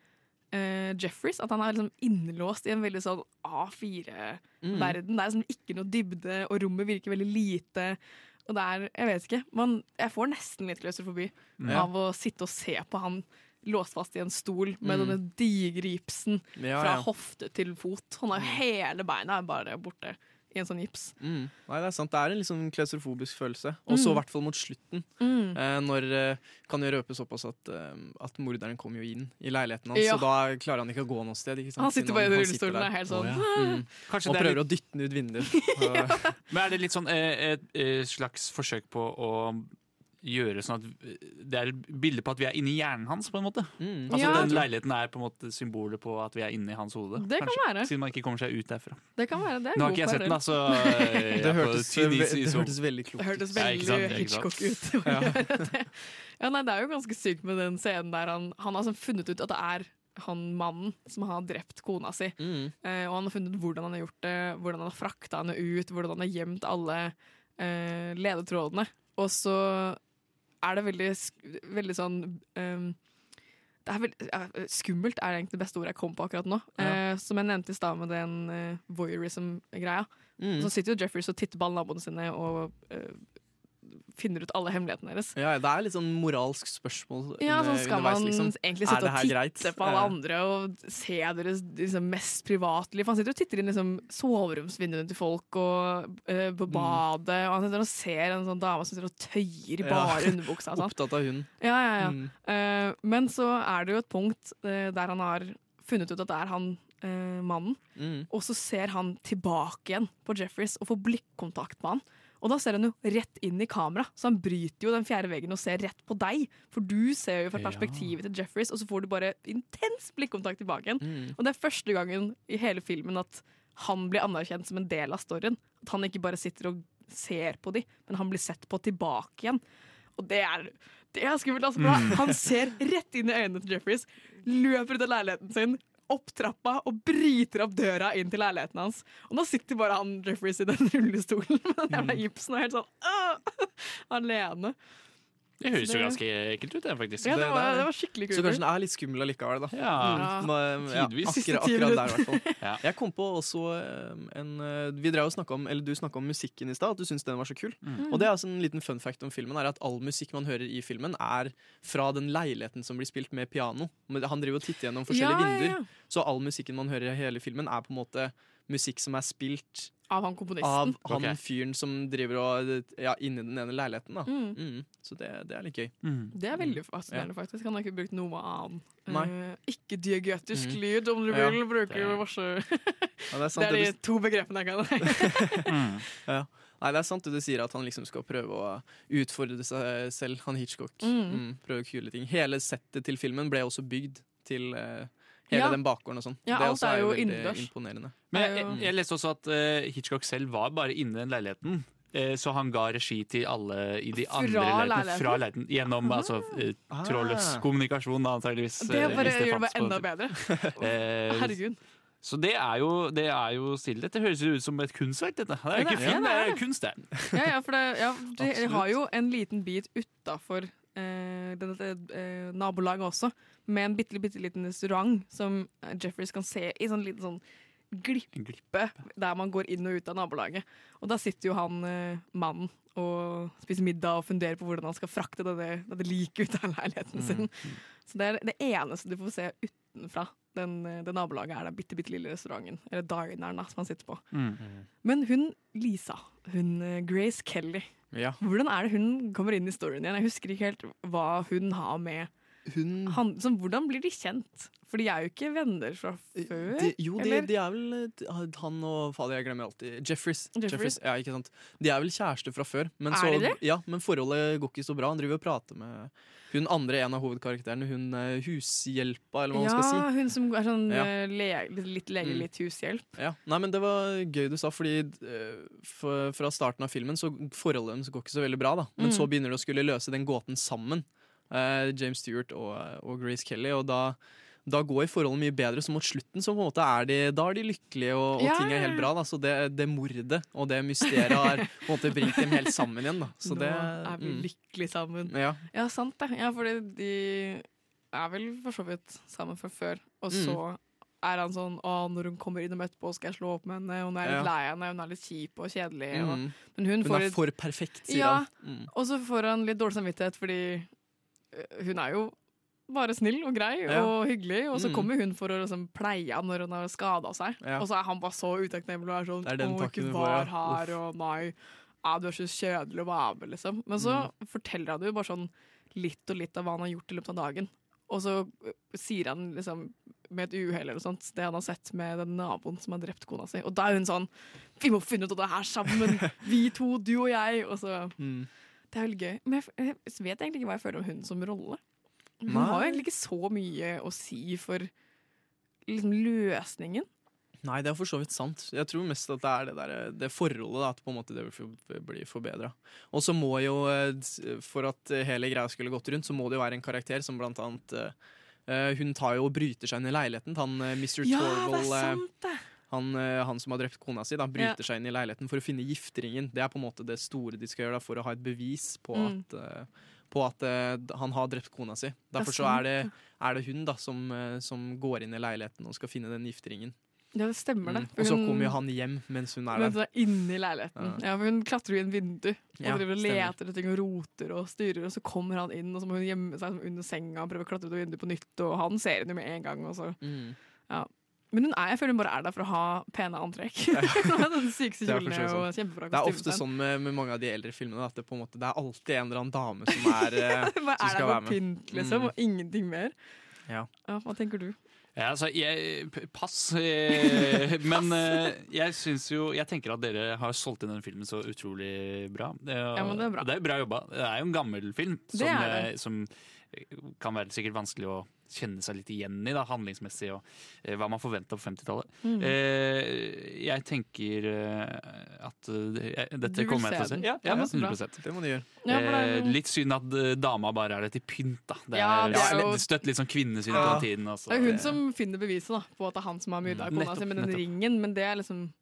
uh, Jeffreys. At han er liksom innelåst i en veldig sånn A4-verden. Det er liksom ikke noe dybde, og rommet virker veldig lite. Og det er, jeg vet ikke, man, jeg får nesten litt klaustrofobi Ja. av å sitte og se på han låst fast i en stol med Mm. denne digripsen Ja, fra ja. hofte til fot. Han har jo hele beina bare borte i en sånn gips. Mm. Nei, det er sant. Det er en litt sånn klaustrofobisk følelse. Og så i Mm. hvert fall mot slutten. Mm. Eh, når eh, Kan jo røpe såpass at, eh, at morderen kommer jo inn i leiligheten hans, Ja. så da klarer han ikke å gå noe sted. Ikke sant? Han sitter bare i rullestolen og er helt sånn, Oh, ja. Mm. Og er prøver litt- å dytte den ut vinduet. *laughs* ja. Men er det litt sånn eh, et, eh, slags forsøk på å gjøre sånn at det er et bilde på at vi er inni hjernen hans, på en måte? Mm. Altså Ja. Den leiligheten er på en måte symbolet på at vi er inni hans hode. Det kan kanskje, være. Siden man ikke kommer seg ut derfra. Det kan være. Det er Nå har ikke jeg sett den, da, parallell. så jeg Det hørtes, det hørtes veldig klokt Det hørtes veldig *laughs* ja. Hitchcock ut. å Ja. gjøre det. Ja, nei, det er jo ganske sykt med den scenen der han, han har sånn funnet ut at det er han mannen som har drept kona si. Eh, og han har funnet ut hvordan han har gjort det, hvordan han har frakta henne ut, hvordan han har gjemt alle eh, ledetrådene. Og så er det veldig, veldig sånn um, det er veldig, Skummelt er egentlig det beste ordet jeg kom på akkurat nå. Ja. Uh, som jeg nevnte i stad med den uh, voyeurism-greia. Mm. Så sitter jo Jeffreys og titter på alle naboene sine og eh, finner ut alle hemmelighetene deres. Ja, det er litt sånn moralsk spørsmål Ja, sånn skal man liksom. egentlig Er sitte og titte greit? på alle andre og se deres liksom, mest privatliv. Han sitter og titter inn liksom, soveromsvinduene til folk og uh, på badet. Og han sitter og ser en sånn dame som sitter og tøyer i Ja. bare underbuksa. og *laughs* Sånn. Opptatt av hunden. Ja, ja, ja. Mm. Uh, men så er det jo et punkt uh, der han har funnet ut at det er han mannen. Mm. Og så ser han tilbake igjen på Jeffreys og får blikkontakt med han. Og da ser han jo rett inn i kamera, så han bryter jo den fjerde veggen og ser rett på deg. For du ser jo fra perspektivet til Jeffreys, og så får du bare intens blikkontakt tilbake igjen. Mm. Og det er første gangen i hele filmen at han blir anerkjent som en del av storyen. At han ikke bare sitter og ser på de, men han blir sett på tilbake igjen. Og det er, det er skummelt. Altså, Mm. Han ser rett inn i øynene til Jeffreys, løper ut av leiligheten sin, opp trappa og bryter opp døra inn til leiligheten hans. Og nå sitter bare han Jeffreys i den rullestolen med den jævla Mm. gipsen og er helt sånn *laughs* alene. Det høres jo ganske ekkelt ut, det, faktisk. Ja, det var, det var skikkelig Så kanskje den er litt skummel allikevel, da. Ja. Mm. Ja, Tidvis. Akkurat, akkurat der, i hvert fall. *laughs* Ja. Jeg kom på også eh, en eh, Vi drev og om, eller Du snakka om musikken i stad, at du syntes den var så kul. Mm. Og det er altså en liten fun fact om filmen er at all musikk man hører i filmen, er fra den leiligheten som blir spilt med piano. Han driver og titter gjennom forskjellige Ja, ja, ja. vinduer, så all musikken man hører i hele filmen, er på en måte musikk som er spilt Av han komponisten? av han okay. fyren som driver og ja, inni den ene leiligheten. da Mm. mm. Så det, det er litt gøy. Mm. Det er veldig fascinerende, faktisk. Han har ikke brukt noe annet. Nei. Eh, ikke-diagetisk Mhm. lyd, om du Ja, vil. Bruker det- masse Ja, det er *laughs* Det er de du to begrepene jeg kan. *laughs* Mm. Nei, det er sant det du sier at han liksom skal prøve å utfordre seg selv, han Hitchcock. Mm. Mm, prøve kule ting. Hele settet til filmen ble også bygd til eh, hele Ja. den bakgården og sånn. Ja, det alt også er jo veldig innendørs. imponerende. Men Det er jeg, jeg leste også at uh, Hitchcock selv var bare inne i den leiligheten. eh, Så han ga regi til alle i de Fra andre leilighetene leiligheten? fra leiligheten. Gjennom altså, trådløs Ah. kommunikasjon, antakeligvis. Det eh, bare det gjør det enda bedre. *laughs* Eh, Herregud. Så det er jo, det er jo stilig. Dette høres jo ut som et kunstverk, dette. Det er jo ikke det er- film, ja, det det er er kunst, det. Ja, ja, for det, ja, *laughs* de har jo en liten bit utafor eh, eh, nabolaget også, med en bitte, bitte liten restaurant som Jeffreys kan se i sånn liten sånn glippe der man går inn og ut av nabolaget. Og da sitter jo han eh, mannen og spiser middag og funderer på hvordan han skal frakte dette, dette liket ut av leiligheten sin. Så det er det eneste du får se utenfra den, eh, det nabolaget, er den bitte, bitte lille restauranten. Eller dineren da, som han sitter på. Mm. Men hun Lisa, hun eh, Grace Kelly, Ja. hvordan er det hun kommer inn i storyen igjen? Jeg husker ikke helt hva hun har med Hun han, så, Hvordan blir de kjent? For de er jo ikke venner fra før? de, Jo, de, de er vel eh, Han og Fader, jeg glemmer alltid. Jeffries. Jeffries. Ja, ikke sant? De er vel kjærester fra før. Men, så, de det? Ja, men forholdet går ikke så bra. Han driver og prater med hun andre, en av hovedkarakterene. Hun eh, hushjelpa, eller hva man skal si. hun som er sånn Ja. eh, le, litt lege, Mm. litt hushjelp. Ja. Nei, men Det var gøy du sa, fordi eh, for, fra starten av filmen så forholdet deres går ikke så veldig bra. da Men Mm. så begynner de å skulle løse den gåten sammen, eh, James Stewart og, og Grace Kelly. Og da, da går forholdet mye bedre, så mot slutten så på en måte er de, da er de lykkelige, og, og Ja, ting er helt bra. da Så det, det mordet og det mysteriet har på en måte bringt dem helt sammen igjen. da Så Nå det, er vi mm. lykkelig sammen. Ja. Ja, sant det. Ja, fordi de er vel for så vidt sammen fra før. Og Mm. så er han sånn Å, når hun kommer innom etterpå, skal jeg slå opp med henne. Hun er litt Ja. lei henne, hun er litt kjip og kjedelig. Og, Mm. men hun Hun får er et- for perfekt, sier Ja. han. Mm. Og så får han litt dårlig samvittighet fordi hun er jo bare snill og grei Ja. og hyggelig, og så Mm. kommer hun for å liksom, pleie han når hun har skada seg. Ja. Og så er han bare så utakknemlig og er sånn er 'Å, ikke var ja. her', og 'nei, du er så kjedelig å være med', liksom. Men så Mm. forteller han jo bare sånn litt og litt av hva han har gjort i løpet av dagen. Og så øh, sier han liksom med et uhell eller noe sånt, det han har sett med den naboen som har drept kona si. Og da er hun sånn 'Vi må finne ut av det her sammen! *laughs* Vi to, du og jeg!' Og så Mm. Det er veldig gøy. Men jeg, jeg vet egentlig ikke hva jeg føler om hun som rolle. Hun Nei. har jo egentlig ikke så mye å si for liksom, løsningen. Nei, det er for så vidt sant. Jeg tror mest at det er det, der, det forholdet da, at på en måte det vil for- bli forbedra. Og så må jo, eh, for at hele greia skulle gått rundt, så må det jo være en karakter som blant annet eh, Eh, hun tar jo og bryter seg inn i leiligheten til han eh, Mr. Ja, det er eh, sant, det! Han, eh, han som har drept kona si, da, bryter Ja. seg inn i leiligheten for å finne gifteringen. Det er på en måte det store de skal gjøre da, for å ha et bevis på Mm. at, eh, på at uh, han har drept kona si. Derfor så er det, er det hun da som, som går inn i leiligheten og skal finne den gifteringen. Ja, det stemmer det. Mm. Og så kommer jo han hjem mens hun er Men der. Inne inni leiligheten. Ja. for Hun klatrer jo i en vindu og Ja, driver og leter etter ting og roter og styrer, og så kommer han inn, og så må hun gjemme seg under senga og prøve å klatre ut av vinduet på nytt, og han ser henne med en gang. Og så. Mm. Ja. Men hun er, jeg føler hun bare er der for å ha pene antrekk. *laughs* Den sykeste Det er jo kjempebra Det er ofte sånn med, med mange av de eldre filmene at det, på en måte, det er alltid en eller annen dame som *laughs* er være med. Bare som er skal der være for med. pynt, liksom, Mm. og ingenting mer. Ja. hva tenker du? Ja, altså, jeg, pass. Eh, *laughs* Men eh, jeg syns jo Jeg tenker at dere har solgt inn denne filmen så utrolig bra. Det er, Ja, men det er bra. det er jo bra jobba. Det er jo en gammel film som, er det. eh, som kan være sikkert vanskelig å kjenne seg litt igjen i, da, handlingsmessig, og eh, hva man forventa på 50-tallet. Mm. Eh, jeg tenker eh, at eh, jeg- dette kommer jeg til å se? Ja, Ja, bra. 100 Det må du gjøre. Ja, er- Eh, litt synd at dama bare er det til pynt, da. Det er, Ja, det er jo- støtt litt sånn kvinnesyn Ja. på den tiden. Også. Det er hun som finner beviset da, på at det er han som har myrda Mm, kona si med den nettopp. ringen, men det er liksom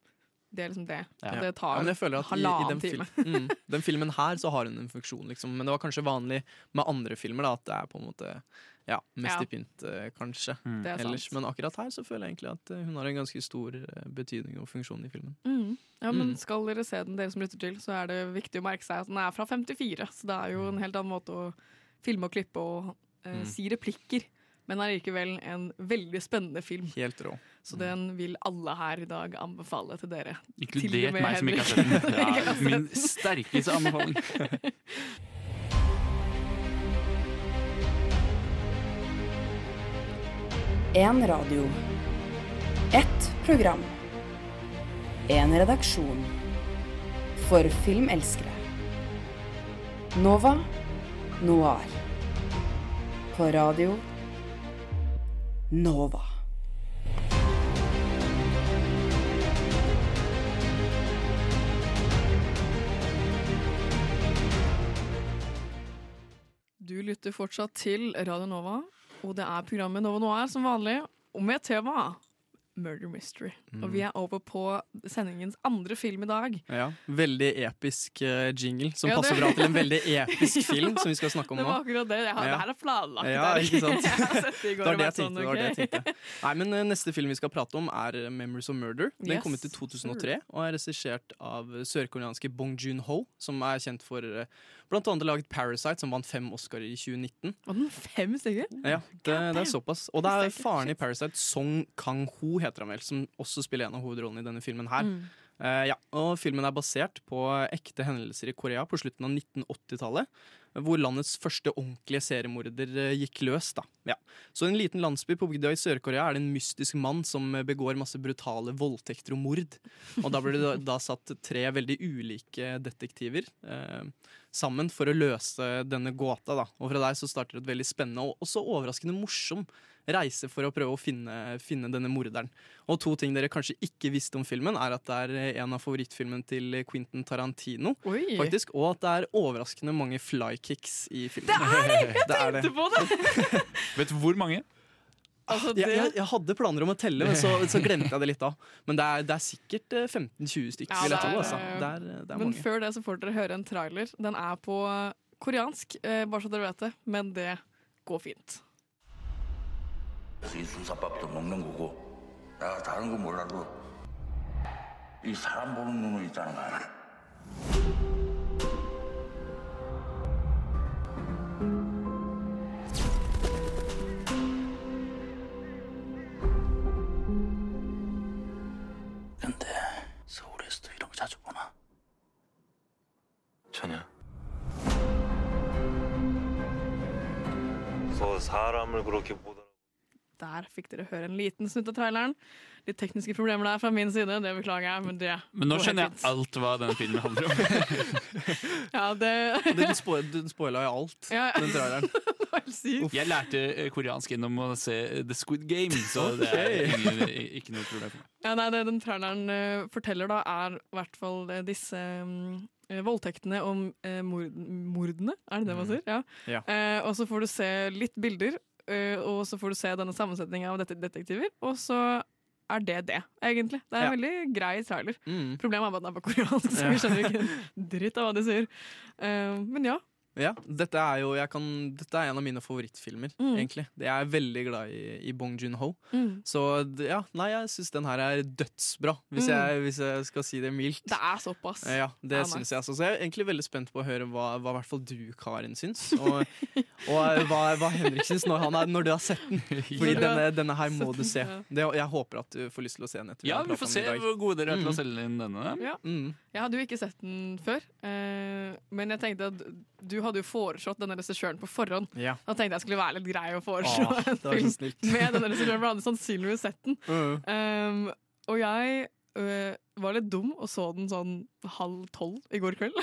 det. Er liksom det. Ja. det tar ja, jeg halvannen time. Film, *laughs* mm, *laughs* den filmen her så har hun en funksjon, liksom. Men det var kanskje vanlig med andre filmer da, at det er på en måte ja, mest Ja. i pynt, eh, kanskje. Mm. Det er Ellers, sant. men akkurat her så føler jeg egentlig at eh, hun har en ganske stor eh, betydning og funksjon i filmen. Mm. Ja, men Mm. Skal dere se den, dere som lytter til, så er det viktig å merke seg at den er fra 54. Så det er jo en helt annen måte å filme og klippe og eh, Mm. si replikker. Men er likevel en veldig spennende film. Helt rå. Så den vil alle her i dag anbefale til dere. Inkludert til meg som ikke har sett den. *laughs* Ja, min sterkeste anbefaling. *laughs* En radio. Ett program. En redaksjon. For filmelskere. Nova Noir. På radio Nova. Du lytter fortsatt til Radio Nova, og det er programmet Nova Noir som vanlig, og med tema Murder Mystery. Mm. Og vi er over på sendingens andre film i dag. Ja, Veldig episk uh, jingle, som Ja, passer bra til en veldig *laughs* episk film som vi skal snakke om Det nå. var akkurat det. Jeg har, Ja. Det her er planlagt. Ja, ikke sant? *laughs* Sett det Det var det jeg tenkte. sånn, tenkte. Det det jeg tenkte. Nei, men uh, Neste film vi skal prate om, er eh, 'Memories of Murder'. Den Yes, kom ut i 2003 og er regissert av sørkoreanske Bong Joon-ho, som er kjent for uh, blant annet laget 'Parasite', som vant fem Oscar i 2019. Var den fem stykker? Ja, det, det er såpass. Og det er faren i 'Parasite', Song Kang-ho, heter han vel, som også spiller en av hovedrollene i denne filmen her. Mm. Uh, ja, og Filmen er basert på ekte hendelser i Korea på slutten av 1980-tallet. Hvor landets første ordentlige seriemorder eh, gikk løs. da. Ja. Så I en liten landsby på bygda i Sør-Korea er det en mystisk mann som eh, begår masse brutale voldtekter og mord. Og Da blir det da, da satt tre veldig ulike detektiver eh, sammen for å løse denne gåta. da. Og Fra der så starter et veldig spennende og også overraskende morsom reise for å prøve å finne, finne denne morderen. Og to ting dere kanskje ikke visste om filmen, er at det er en av favorittfilmene til Quentin Tarantino. Oi. faktisk, Og at det er overraskende mange flykicks i filmen. Det er det! Jeg *laughs* Det er det. på det! *laughs* *laughs* Vet du hvor mange? Altså, Jeg, jeg, det jeg hadde planer om å telle, men så, så glemte jeg det litt da. Men det er, det er sikkert eh, 15-20 stykker, Ja, vil jeg det tro. er- Altså. Det er, det er Men mange. før det så får dere høre en trailer. Den er på koreansk, eh, bare så dere vet det, men det går fint. 이 수사밥도 먹는 거고 내가 다른 건 몰라도 이 사람 보는 눈은 있다는 거 알 Der fikk dere høre en liten snutt av traileren. Litt tekniske problemer der fra min side, det beklager jeg, men det Men nå skjønner jeg alt hva denne filmen handler om. *laughs* Ja, det *laughs* Den, spo den spoila jo alt, Ja. den traileren. *laughs* Jeg lærte eh, koreansk gjennom å se The Squid Game, så det er ingen, ikke noe problem. Ja, nei, det den traileren eh, forteller, da, er i hvert fall eh, disse eh, voldtektene og eh, mord, mordene, er det det man sier? Ja. Ja. Eh, og så får du se litt bilder eh, og så får du se denne sammensetningen av detektiver, og så er det det, egentlig. Det er en Ja. veldig grei trailer. Mm. Problemet er bare at den er på koreansk, så vi skjønner ikke dritt av hva de sier. Eh, men ja. Ja, dette er jo jeg kan, Dette er en av mine favorittfilmer, Mm. egentlig. Jeg er veldig glad i, i Bong Joon-ho. Mm. Så ja, nei, jeg syns den her er dødsbra, hvis, Mm. jeg, hvis jeg skal si det mildt. Det er såpass. Ja, det Ja, syns jeg. Så jeg er egentlig veldig spent på å høre hva, hva hvert fall du, Karin, syns. Og, *laughs* og eh, hva, hva Henrik syns når, han er, når du har sett den. Fordi denne, denne her må du se. Det, jeg håper at du får lyst til å se den etter Ja, vi får se hvor gode dere er til å Mm. selge inn denne. Ja. Jeg hadde jo ikke sett den før, eh, men jeg tenkte at du hadde jo foreslått denne regissøren på forhånd. Ja. Da tenkte jeg skulle være litt grei å foreslå Åh, en film med denne regissøren, for jeg hadde sannsynligvis sett den. Mm. Um, og jeg uh, var litt dum og så den sånn halv tolv i går kveld.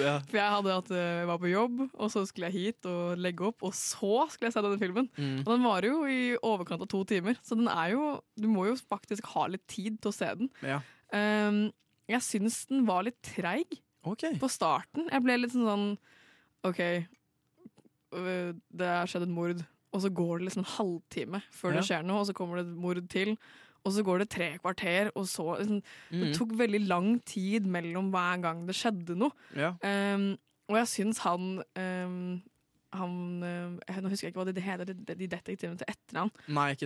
Ja. *laughs* For jeg hadde at øh, var på jobb, og så skulle jeg hit og legge opp, og så skulle jeg se denne filmen. Mm. Og den varer jo i overkant av to timer, så den er jo Du må jo faktisk ha litt tid til å se den. Ja. Um, jeg syns den var litt treig okay. på starten. Jeg ble litt sånn OK, øh, det har skjedd et mord, og så går det liksom en halvtime før Ja. det skjer noe, og så kommer det et mord til. Og så går det tre kvarter, og så liksom, Det Mhm. tok veldig lang tid mellom hver gang det skjedde noe. Ja. Um, og jeg syns han um, han, um, Nå husker jeg ikke hva de heter, de, de detektivene til etternavn.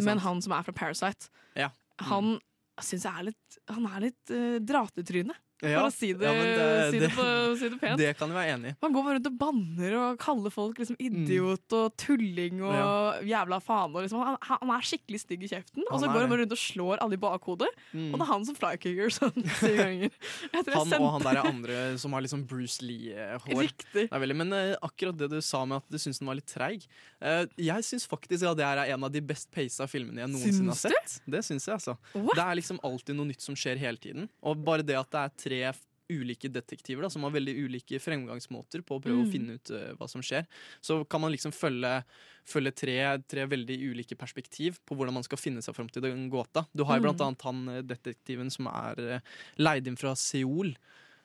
Men han som er fra Parasite, Ja. han syns jeg er litt Han er litt uh, dratetryne, for å si det, Ja, det, si det, på, si det pent. Det kan jeg være enig i. Man går bare rundt og banner og kaller folk liksom idiot og tulling og jævla faen. Og liksom. han, han er skikkelig stygg i kjeften, og så er går han bare rundt og slår alle i bakhodet. Mm. Og det er han som flykicker sånn *laughs* syv ganger. Han og han der der andre som har liksom Bruce Lee-hår. Riktig. Det er veldig, men uh, akkurat det du sa med at du syns den var litt treig uh, Jeg syns faktisk at det er en av de best paced filmene jeg noensinne har sett. Det syns jeg, altså. Det er liksom alltid noe nytt som skjer hele tiden. Og bare det at det er tre ulike detektiver da, som har veldig ulike fremgangsmåter på å prøve Mm. å finne ut uh, hva som skjer, så kan man liksom følge, følge tre, tre veldig ulike perspektiv på hvordan man skal finne seg fram til den gåta. Du har jo Mm. blant annet han eh, detektiven som er uh, leid inn fra Seoul,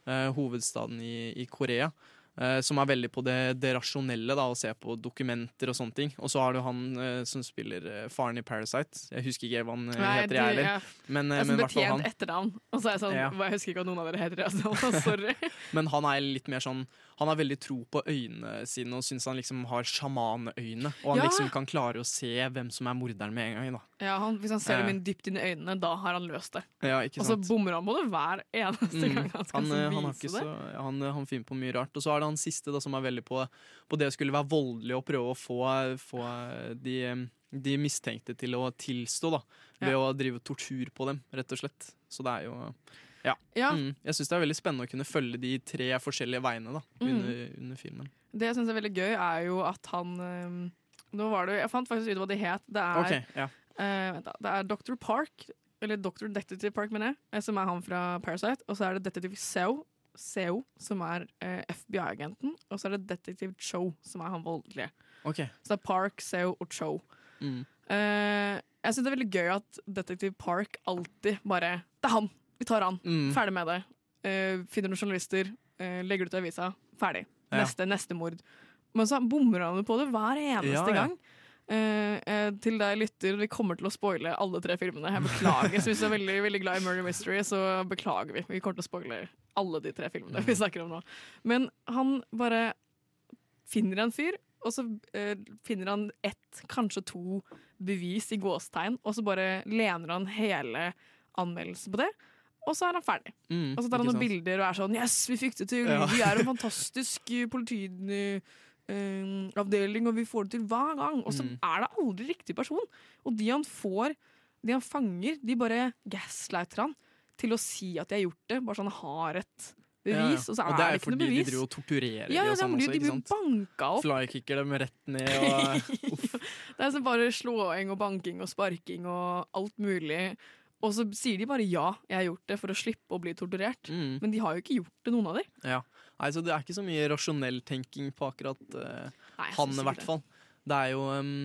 uh, hovedstaden i, i Korea. Eh, som er veldig på det, det rasjonelle, da, å se på dokumenter og sånne ting. Og så har du han eh, som spiller eh, faren i Parasite. Jeg husker ikke hva han Nei, heter, jeg heller. ja. Men, eh, er men hvert han. etternavn. Og så er jeg sånn Ja. Jeg husker ikke hva noen av dere heter. Altså. *laughs* Sorry. Men han er litt mer sånn Han har veldig tro på øynene sine og syns han liksom har sjamanøyne. Og han Ja. liksom kan klare å se hvem som er morderen med en gang. Da. Ja, han, hvis han ser dem inn dypt inn i øynene, da har han løst det. Ja, ikke Og så bommer han på det hver eneste Mm. gang han skal han, eh, han, vise det. så, han, han finner på mye rart. Og så er det han siste da, som er veldig på, på det å skulle være voldelig og prøve å få, få de, eh, de mistenkte til å tilstå, da. Ved Ja. å drive tortur på dem, rett og slett. Så det er jo Ja. Ja. Mm. Jeg syns det er veldig spennende å kunne følge de tre forskjellige veiene da, Mm. under, under filmen. Det jeg syns er veldig gøy, er jo at han ehm, Nå var det Jeg fant faktisk ut hva de het. Det er, okay, ja. uh, det er Dr. Park, eller Dr. Detective Park, mener jeg, eh, som er han fra Parasite. Og så er det Detective Seo, Seo som er eh, FBI-agenten. Og så er det detektiv Cho, som er han voldelige. Okay. Så det er Park, Seo og Cho. Mm. Eh, jeg syns det er veldig gøy at detektiv Park alltid bare Det er han! Vi tar han. Mm. Ferdig med det. Eh, finner noen journalister, eh, legger det ut i avisa. Ferdig. Ja. Neste, neste mord. Men så bommer han jo på det hver eneste Ja, ja. gang. Eh, eh, til deg lytter, vi kommer til å spoile alle tre filmene. Jeg beklager. Så hvis du er veldig, veldig glad i Murder Mystery, så beklager vi. Vi kommer til å spoile alle de tre filmene vi snakker om nå. Men han bare finner en fyr, og så eh, finner han ett, kanskje to bevis i gåstegn, og så bare lener han hele anmeldelsen på det. Og så er han ferdig. Mm, og så tar han noen sant? bilder og er sånn Yes, vi fikk det til! Ja. Vi er en fantastisk politiavdeling, og vi får det til hver gang. Og så Mm. er det aldri riktig person. Og de han får, de han fanger, de bare gaslighter han til å si at de har gjort det. Bare sånn har et bevis, og så er det det, er ikke noe fordi bevis. de driver og torturerer ja, de og sånn de, også, de blir banka opp. Flykicker dem rett ned og *laughs* Det er sånn bare slåing og banking og sparking og alt mulig. Og så sier de bare ja, jeg har gjort det for å slippe å bli torturert. Mm. Men de har jo ikke gjort det, noen av dem. Ja. Nei, så det er ikke så mye rasjonell tenking på akkurat uh, Nei, han, i hvert fall. Det er jo um,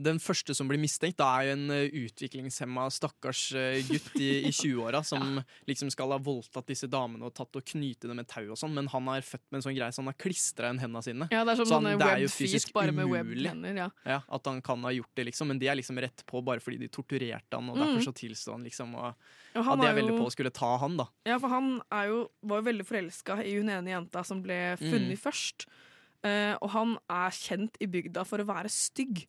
Den første som blir mistenkt, da er jo en eh, utviklingshemma stakkars eh, gutt i, i 20-åra som *laughs* liksom skal ha voldtatt disse damene og tatt og knyte dem med tau og sånn, men han er født med en sånn greie så han har klistra igjen hendene sine. Ja, det er som Så han- det er jo fysisk bare med umulig. ja. Ja, At han kan ha gjort det, liksom, men de er liksom rett på bare fordi de torturerte han, og Mm. derfor så tilsto han liksom. Og, Ja, han de er veldig jo- på å skulle ta han, da. Ja, for han jo, var jo veldig forelska i hun ene jenta som ble funnet Mm. først. uh, og han er kjent i bygda for å være stygg.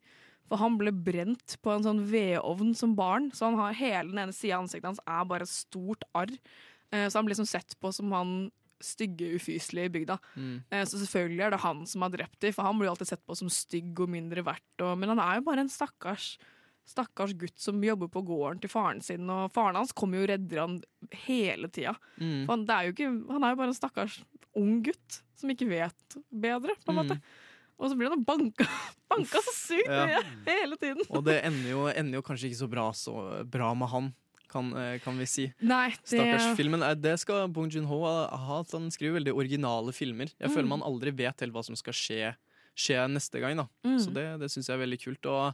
For han ble brent på en sånn vedovn som barn, så han har hele den ene sida av ansiktet hans er bare et stort arr. Eh, så han blir liksom sett på som han stygge, ufyselige i bygda. Mm. Eh, så selvfølgelig er det han som har drept dem, for han blir alltid sett på som stygg og mindre verdt. Og, men han er jo bare en stakkars Stakkars gutt som jobber på gården til faren sin, og faren hans kommer jo og redder han hele tida. Mm. Han, han er jo bare en stakkars ung gutt som ikke vet bedre, på en måte. Og så blir han banka, *laughs* banka så sykt Ja. hele tiden. Og det ender jo, ender jo kanskje ikke så bra, så bra med han, kan, eh, kan vi si. Nei, det Stakkars filmen. eh, Det skal Bong Joon-ho ha, han skriver veldig originale filmer. Jeg Mm. føler man aldri vet helt hva som skal skje, skje neste gang. Mm. Så det, det syns jeg er veldig kult. Og,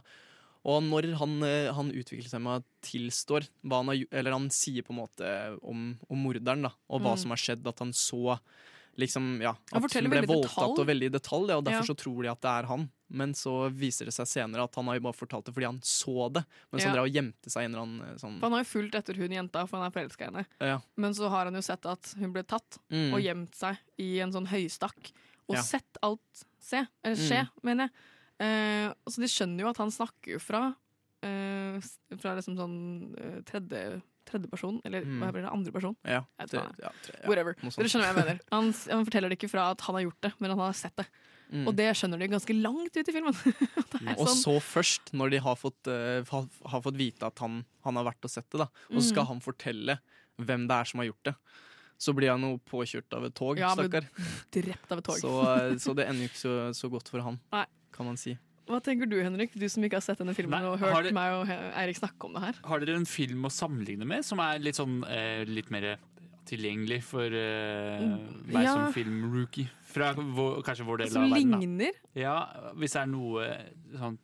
og når han, han utvikler seg med å tilstår hva han har eller han sier på en måte om, om morderen, da, og hva Mm. som har skjedd, at han så liksom, ja, at hun ble voldtatt og veldig i detalj, ja, og derfor Ja. så tror de at det er han. Men så viser det seg senere at han har jo bare fortalt det fordi han så det. Men så Ja. han drev og gjemte seg en eller annen eh, sånn For han har jo fulgt etter hun jenta, for han er forelska i henne. ja. Men så har han jo sett at hun ble tatt, Mm. og gjemt seg i en sånn høystakk. Og sett alt se, eller skje, Mm. mener jeg. Eh, så de skjønner jo at han snakker jo fra eh, Fra liksom sånn eh, tredje tredjeperson, eller Mm. hva blir det, andre person? Ja, tre, ja, tre- ja, Whatever. Dere skjønner hva jeg mener. *laughs* Han, han forteller det ikke fra at han har gjort det, men han har sett det. Mm. Og det skjønner de ganske langt ut i filmen. *laughs* det er Og sånn, så først, når de har fått, uh, har fått vite at han, han har vært og sett det, da, og så skal Mm. han fortelle hvem det er som har gjort det, så blir han jo påkjørt av et tog, Ja, stakkar. drept av et tog. Så, eh, så det ender jo ikke så, så godt for han, *laughs* Nei. kan man si. Hva tenker du, Henrik? Du som ikke har sett denne filmen Nei, og har hørt det- meg og Eirik snakke om det her. Har dere en film å sammenligne med som er litt sånn eh, litt mer tilgjengelig for eh, meg Ja. som filmrookie? Fra vår, kanskje vår del Som av verden. Som ligner? Ja, hvis det er noe sånn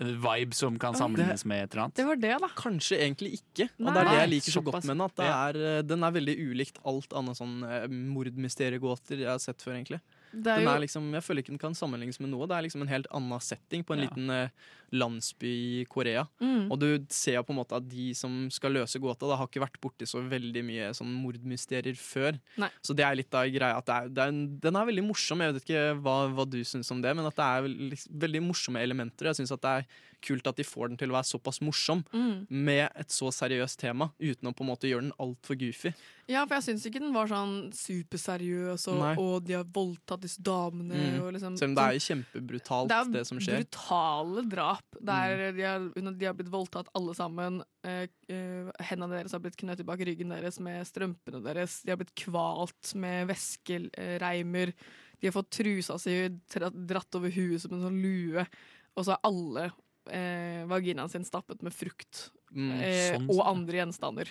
en vibe som kan sammenlignes med et eller annet. Det var det, da. Kanskje egentlig ikke. Og Nei. det er det jeg liker så godt med den. At det er, eh, den er veldig ulikt alt annet sånn eh, mordmysteriegåter jeg har sett før, egentlig. Det er jo- er liksom, jeg føler ikke den kan sammenlignes med noe. Det er liksom en helt annen setting på en Ja. liten eh, landsby i Korea. Mm. Og du ser på en måte at de som skal løse gåta, da har ikke vært borti så veldig mye sånn mordmysterier før. Nei. Så det er litt av greia at det er, det er den er veldig morsom. Jeg vet ikke hva, hva du syns om det, men at det er vel- liksom, veldig morsomme elementer. Jeg syns at det er kult at de får den til å være såpass morsom Mm. med et så seriøst tema, uten å på en måte gjøre den altfor goofy. Ja, for jeg syns ikke den var sånn superseriøs, og, og de har voldtatt disse damene. Mm. Og liksom, Selv om det er jo kjempebrutalt, det, det, er som skjer. Brutale drap. Der de, har, de har blitt voldtatt alle sammen. Eh, eh, hendene deres har blitt knøttet bak ryggen deres med strømpene deres. De har blitt kvalt med væskereimer. De har fått trusa si dratt over huet som en sånn lue. Og så er alle eh, vaginaen sin stappet med frukt Mm, eh, sånn, og andre gjenstander.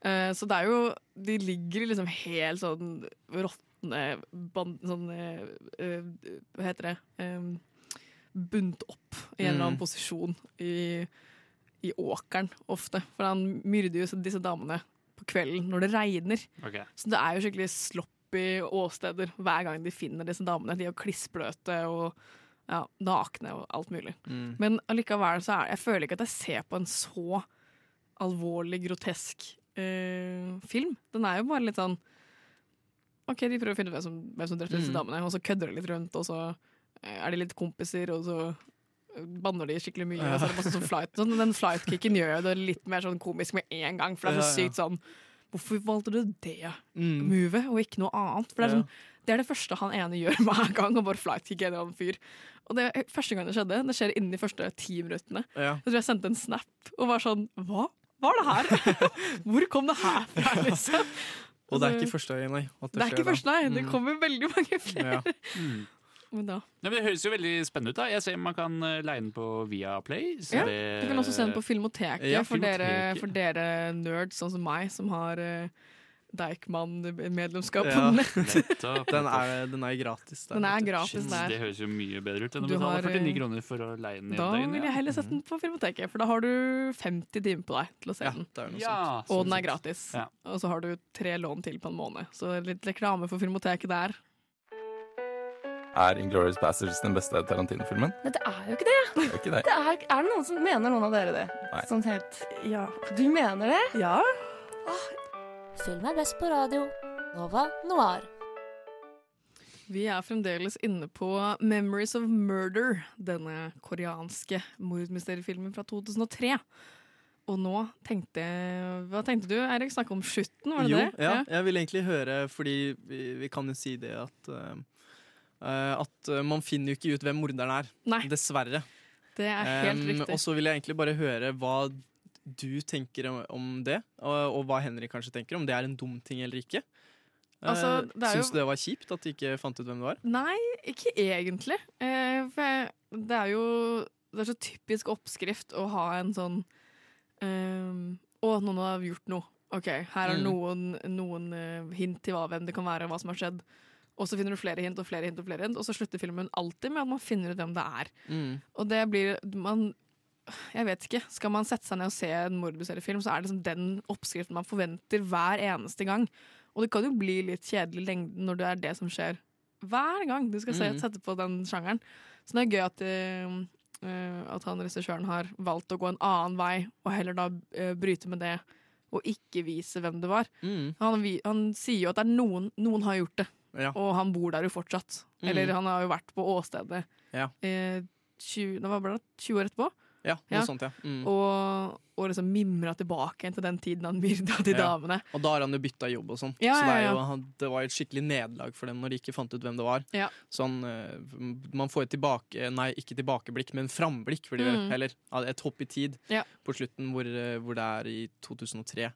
Eh, så det er jo De ligger liksom helt sånn råtne ban- Sånn Hva heter det? Eh, bundet opp i en eller annen Mm. posisjon i, i åkeren ofte. For han myrder jo disse damene på kvelden når det regner. Okay. Så det er jo skikkelig sloppy åsteder hver gang de finner disse damene. De er jo klissbløte og ja, nakne og alt mulig. Mm. Men allikevel så er jeg føler ikke at jeg ser på en så alvorlig, grotesk eh, film. Den er jo bare litt sånn OK, de prøver å finne ut hvem som, hvem som drepte disse Mm. damene, og så kødder de litt rundt, og så er de litt kompiser, og så eh, banner de skikkelig mye. Og så er det masse sånn flight. Sånn, den flight-kicken gjør jo det litt mer sånn komisk med en gang, for det er så sykt sånn Hvorfor valgte du det Mm. movet, og ikke noe annet? For det er, sånn, det er det første han ene gjør *laughs* hver gang, og bare flight-kicke en eller annen fyr. Og det første gang det skjedde, det skjer innen de første ti minuttene. Ja. Jeg tror jeg sendte en snap og var sånn Hva var det her? *laughs* Hvor kom det her fra, *laughs* liksom? Og det er Altså, ikke første gang, nei. at Det er ikke første, nei. Det Mm. kommer veldig mange flere. Ja. Mm. Men da. Ja, men det høres jo veldig spennende ut. da Jeg ser man kan eh, leie den på Viaplay. så Ja, det- du kan også se den på Filmoteket Ja, for, dere, for dere nerds sånn som meg, som har uh, Deichman-medlemskap på Ja. nett. *laughs* Den er, den er gratis der. Den er gratis der. Det høres jo mye bedre ut enn å betale 49 eh, kroner for å leie den Da døgn. vil jeg heller sette den på Filmoteket, for da har du 50 timer på deg til å se Ja, den. det er noe Ja, sånt. Og sånn den er gratis. Ja. Og så har du tre lån til på en måned. Så litt reklame for Filmoteket der. Er Inglourious Bastards den beste Tarantino-filmen? Nei, det er jo ikke det. Det er ikke det. det er, er det noen som mener noen av dere det? Nei. Sånn helt Ja. Du mener det? ja. Film er best på radio. Nova Noir. Vi er fremdeles inne på Memories of Murder, denne koreanske mordmysteriefilmen fra 2003. Og nå tenkte Hva tenkte du, Eirik? Snakke om slutten, var det jo, det? Ja, jeg vil egentlig høre, fordi vi, vi kan jo si det at eh, At eh, man finner jo ikke ut hvem morderen er. Nei. Dessverre. Det er helt Um, riktig. og så vil jeg egentlig bare høre hva du tenker om- det, og, og hva Henrik kanskje tenker, om det er en dum ting eller ikke. Altså, det Syns du det var kjipt at de ikke fant ut hvem det var? Nei, ikke egentlig. Eh, for det er jo Det er så typisk oppskrift å ha en sånn ehm, Å, noen har gjort noe. OK, her er Mm. noen, noen eh, hint til hva, hvem det kan være, og hva som har skjedd. Og så finner du flere hint og flere hint, og flere hint Og så slutter filmen alltid med at man finner ut hvem det er. Mm. Og det blir man Jeg vet ikke. Skal man sette seg ned og se en mordbuseriefilm, så er det liksom den oppskriften man forventer hver eneste gang. Og det kan jo bli litt kjedelig lengden når det er det som skjer hver gang du skal se, Mhm. sette på den sjangeren. Så det er gøy at, eh, at han regissøren har valgt å gå en annen vei, og heller da uh, bryte med det og ikke vise hvem det var. Mm. Han, han sier jo at det noen, noen har gjort det, Ja. og han bor der jo fortsatt. Mm. Eller han har jo vært på åstedet Ja. eh, 20, det var det, 20 år etterpå. Ja, noe Ja. sånt, ja. Mm. Og, og liksom mimra tilbake til den tiden han myrda de Ja. damene. Og da har han jo bytta jobb og sånn. Ja, så det, jo, ja. det var et skikkelig nederlag for dem når de ikke fant ut hvem det var. Ja. Sånn, man får et tilbake Nei, ikke tilbakeblikk, men framblikk, blir det. Mm. Eller et hopp i tid Ja. på slutten, hvor, eh, hvor det er i 2003.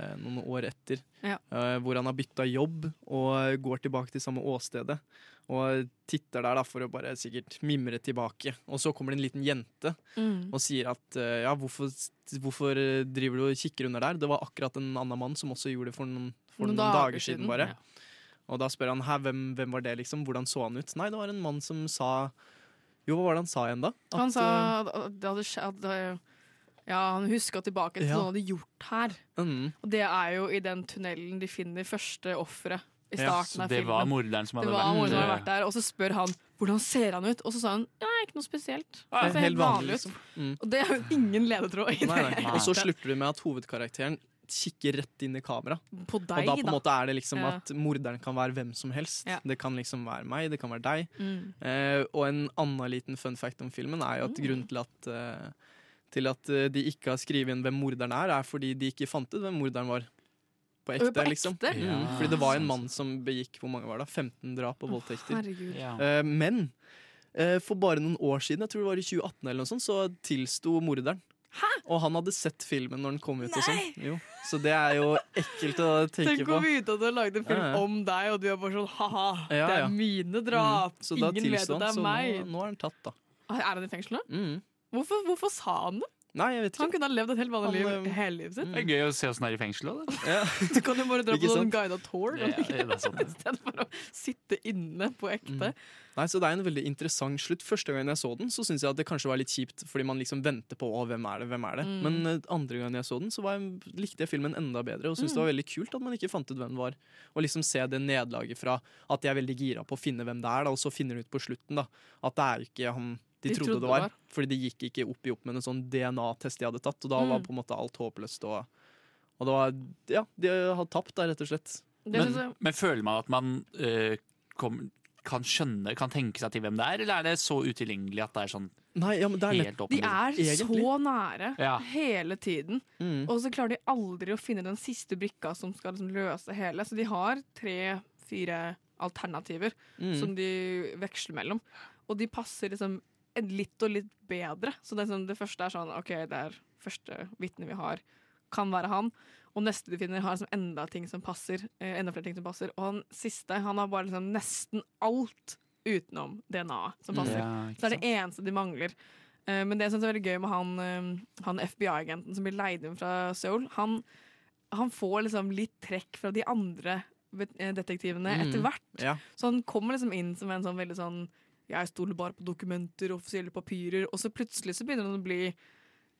Eh, Noen år etter. Ja. eh, Hvor han har bytta jobb og går tilbake til samme åstedet. Og titter der da for å bare sikkert mimre tilbake. Og så kommer det en liten jente Mm. og sier at eh, ja, hvorfor, hvorfor driver du og kikker under der? Det var akkurat en annen mann som også gjorde det for noen, for noen, dager, siden, bare. ja. Og da spør han Hæ, hvem, hvem var det, liksom? Hvordan så han ut? Nei, det var en mann som sa Jo, hva var det han sa igjen, da? Han sa at det at det- Ja, han huska tilbake til Ja. noe han hadde gjort her. mm, Og det er jo i den tunnelen de finner første offeret i Ja, starten Så av det filmen. var morderen som det hadde var vært morderen hadde vært der, og så spør han hvordan ser han ut, og så sa han ja, ikke noe spesielt. Ja, Det ser helt helt vanlig, vanlig ut. liksom. Mm. Og det er jo ingen ledetråd i det. nei, nei. hele Og så slutter vi med at hovedkarakteren kikker rett inn i kamera. På Og da på en måte er det liksom Ja. at morderen kan være hvem som helst. Ja. Det kan liksom være meg, det kan være deg. Mm. Eh, og en annen liten fun fact om filmen er jo at Mm. grunnen til at, eh, til at eh, de ikke har skrevet inn hvem morderen er, er fordi de ikke fant ut hvem morderen var. På ekte, På liksom. ekte? Mm. Ja, fordi det var en mann som begikk hvor mange var det? 15 drap og voldtekter. Ja. Eh, men eh, for bare noen år siden, jeg tror det var i 2018, eller noe sånt, så tilsto morderen. Og han hadde sett filmen når den kom ut. og sånn. Jo. Så det er jo ekkelt å *laughs* tenke Tenk på. å vite at du har laget en film Ja, ja. om deg, og du er bare sånn ha-ha, Ja, det er mine drap. Mm. Så Ingen vet at det er så meg. nå, nå er han tatt, da. Er han i fengsel nå? Mm. Hvorfor, hvorfor sa han det? Nei, jeg vet ikke. Han kunne ha levd et helt vanlig Han, liv eh, hele livet sitt. Det er gøy å se åssen det er i fengselet. da. Ja. *laughs* Du kan jo bare dra Ikke på sant? sånn guida tour Ja, ja, det er sant. *laughs* i stedet for å sitte inne på ekte. Nei, så Det er en veldig interessant slutt. Første gangen jeg så den, så syntes jeg at det kanskje var litt kjipt, fordi man liksom venter på å, hvem er det, hvem er det. Mm. Men eh, andre gangen jeg så den, så var jeg, likte jeg filmen enda bedre og syntes det var veldig kult at man ikke fant ut hvem det var. Og liksom se det nederlaget fra at de er veldig gira på å finne hvem det er, da, og så finner de ut på slutten da, at det er jo ikke han de, De trodde, det var. Fordi det gikk ikke opp i opp med en sånn DNA-test de hadde tatt, og da var Mm. på en måte alt håpløst. Og, og det var Ja, de har tapt da, rett og slett. Men, men føler man at man eh, kom, kan skjønne, kan tenke seg til hvem det er, eller er det så utilgjengelig at det er sånn Nei, ja, men det er helt nett, De er Egentlig. så nære Ja. hele tiden. mm. Og så klarer de aldri å finne den siste brikka som skal liksom løse hele. Så de har tre-fire alternativer Mm. som de veksler mellom. Og de passer liksom litt og litt bedre. Så det, sånn, det første er sånn OK, det er første vitne vi har, kan være han. Og neste de finner, har liksom enda ting som passer. Eh, enda flere ting som passer. Og han siste han har bare liksom nesten alt utenom DNA som passer. Ja, Så det er det eneste de mangler. Eh, men det jeg syns er veldig gøy med han, eh, han FBI-agenten som blir leid inn fra Seoul, han han får liksom litt trekk fra de andre eh, detektivene Mm. etter hvert. Ja. Så han kommer liksom inn som en sånn veldig sånn Jeg stoler bare på dokumenter, offisielle papirer. Og så plutselig så begynner han å bli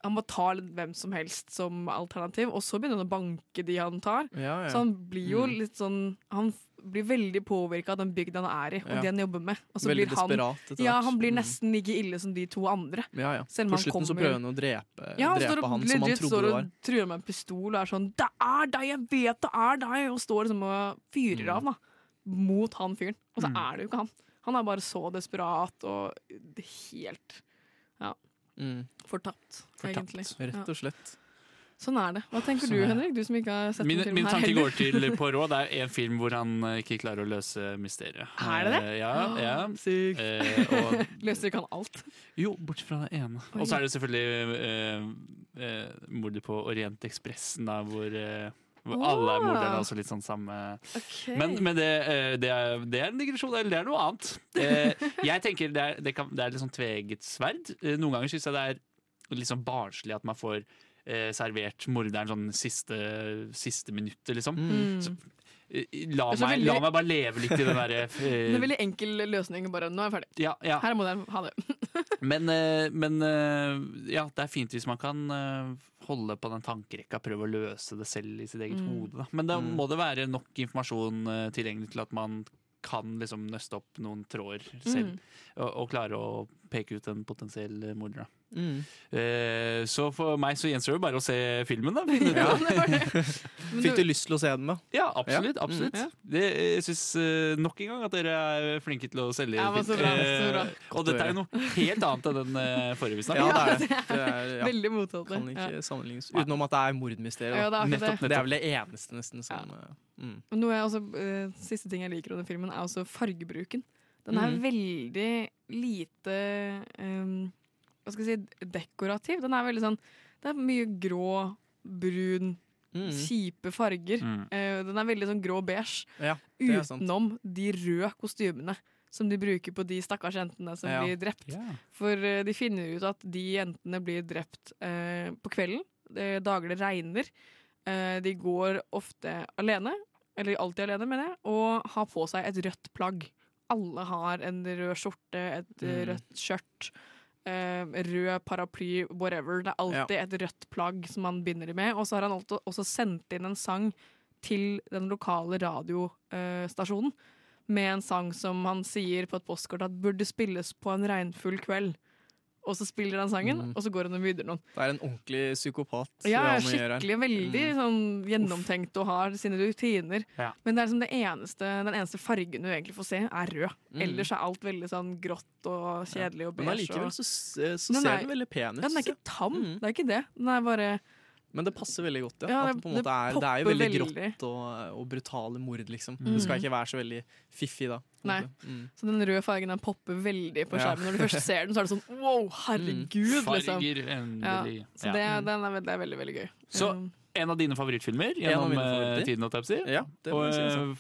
Han må ta hvem som helst som alternativ, og så begynner han å banke de han tar. Ja, ja. Så han blir jo Mm. litt sånn Han blir veldig påvirka av den bygda han er i, og Ja. det han jobber med. Og så Veldig blir han, desperat etter ja, han blir Mm. nesten like ille som de to andre. Ja, ja. Selv om På slutten slutten så prøver han å drepe, Ja, han drepe står og han som han trodde står det og truer med en pistol og er sånn 'Det er deg! Jeg vet det er deg!' Og står liksom og fyrer av da mot han fyren. Og så Mm. er det jo ikke han. Han er bare så desperat og helt ja, Mm. fortapt, egentlig. Rett og slett. Sånn er det. Hva tenker Sånn du. Henrik? Du som ikke har sett Min, den min tanke heller. går til *laughs* Poirot. Det er en film hvor han eh, ikke klarer å løse mysteriet. Er det det? Eh, Ja. ja. Sykt. Eh, og *laughs* Løser ikke han alt? Jo, bortsett fra det ene. Og så er det selvfølgelig eh, eh, mordet på Orientekspressen, hvor, eh. Alle er morderne. Altså litt sånn samme okay. Men, men det, eh, det, er, det er en digresjon, eller det er noe annet. Eh, jeg tenker det er, det, kan, det er litt sånn tveget sverd. Eh, Noen ganger syns jeg det er litt sånn barnslig at man får servert morderen sånn siste, siste minuttet, liksom. Mm. Så, la, er meg, veldig- la meg bare leve litt i den derre *laughs* Det er en veldig enkel løsning. Bare 'nå er jeg ferdig'. ja, ja. Her må den ha det. Men, eh, men eh, ja, det er fint hvis man kan eh, holde på den tankerekka, prøve å løse det selv i sitt eget Mm. hode. Da. Men da Mm. må det være nok informasjon tilgjengelig til at man kan liksom nøste opp noen tråder selv, Mm. og, og klare å peke ut en potensiell morder. Mm. Eh, så for meg så gjenstår det bare å se filmen, da. *laughs* Ja. det det. *laughs* Fikk du- lyst til å se den, da? Ja, absolutt. Absolutt. Mm. Det, jeg syns nok en gang at dere er flinke til å selge Ja, så film. bra, så bra. Eh, og dette er jo noe helt annet enn den eh, forrige vi snakket Ja, det er *laughs* det. er, ja. Veldig mottatt Kan ikke Ja. sammenlignes. Utenom at det er mordmysteriet. Ja, det er Nettopp. det. Det er vel det eneste, nesten, som eh, mm. Noe jeg også, eh, siste ting jeg liker om den filmen, er også fargebruken. Den er mm. veldig lite eh, Hva skal jeg si dekorativ. Den er veldig sånn Det er mye grå, brun, Mm. kjipe farger. Mm. Uh, den er veldig sånn grå beige. Ja. Utenom de røde kostymene som de bruker på de stakkars jentene som Ja. blir drept. Yeah. For uh, de finner ut at de jentene blir drept uh, på kvelden, dager det regner. Eh, de går ofte alene, eller alltid alene, mener jeg, og har på seg et rødt plagg. Alle har en rød skjorte, et Mm. rødt skjørt, rød paraply, whatever. Det er alltid et rødt plagg som han binder dem med. Og så har han også sendt inn en sang til den lokale radiostasjonen med en sang som han sier på et postkort at burde spilles på en regnfull kveld. Og så spiller han sangen, Mm. og så går han og myrder noen. Det er en ordentlig psykopat. Ja, skikkelig veldig Mm. sånn gjennomtenkt og har sine rutiner. Ja. Men det er liksom det eneste, den eneste fargen du egentlig får se, er rød. Mm. Ellers er alt veldig sånn grått og kjedelig og Men beige. allikevel og- så, så Den ser er- den veldig pen ut. Ja, den er ikke tam, Mm. det er ikke det. Den er bare Men det passer veldig godt, ja. Ja, det- det, på en det er, det er jo veldig veldig. grått og, og brutale mord, liksom. Mm. Det skal ikke være så veldig fiffig da. Nei. Mm. Så den røde fargen den popper veldig på Ja. skjermen. Når du først ser den, så er det sånn wow, herregud, liksom. Farger, endelig. Ja, så Ja. det, den er, det er veldig, veldig gøy. Så Um, en av dine favorittfilmer gjennom eh, tiden? si. Ja, det Og, si. eh, Altså.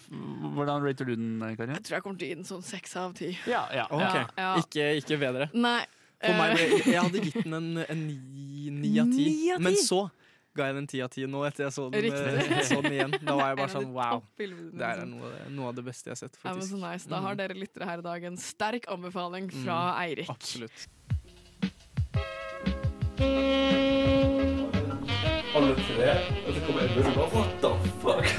hvordan rater du den, Karin? jeg tror jeg kommer til å gi den sånn seks av ti. Ja, ja, Ok, Ja, ja. Ikke, ikke bedre. Nei. For meg, eh, jeg hadde gitt den en. *laughs* Ni av ti? Men så ga jeg den ti av ti nå etter jeg så den, eh, *laughs* så den igjen. Da var jeg bare *laughs* sånn wow. Det er liksom. noe, noe av det beste jeg har sett, Ja, men faktisk. så nice. Da har Mm. dere lyttere her i dag en sterk anbefaling fra Eirik. Absolutt. Alle tre, og så kommer Edmund og bare What the fuck? *laughs*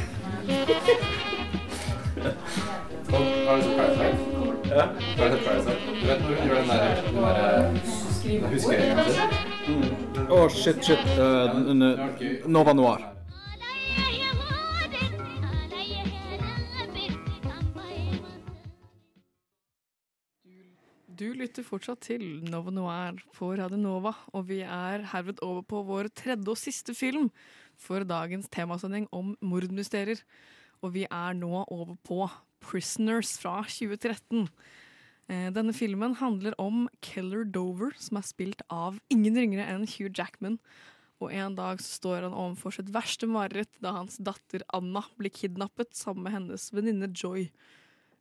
Har du sett Parasite? Ja. Har du sett Parasite? Du vet når du gjør den der, den der kanskje? sin? Å, shit, shit. Uh, Nova Noir. Du lytter fortsatt til Nova Noir på Radio Nova, og vi er herved over på vår tredje og siste film for dagens temasending om mordmysterier. Og vi er nå over på Prisoners fra 2013. Eh, Denne filmen handler om Keller Dover, som er spilt av ingen ringere enn Hugh Jackman. Og en dag så står han overfor sitt verste mareritt da hans datter Anna blir kidnappet sammen med hennes venninne Joy.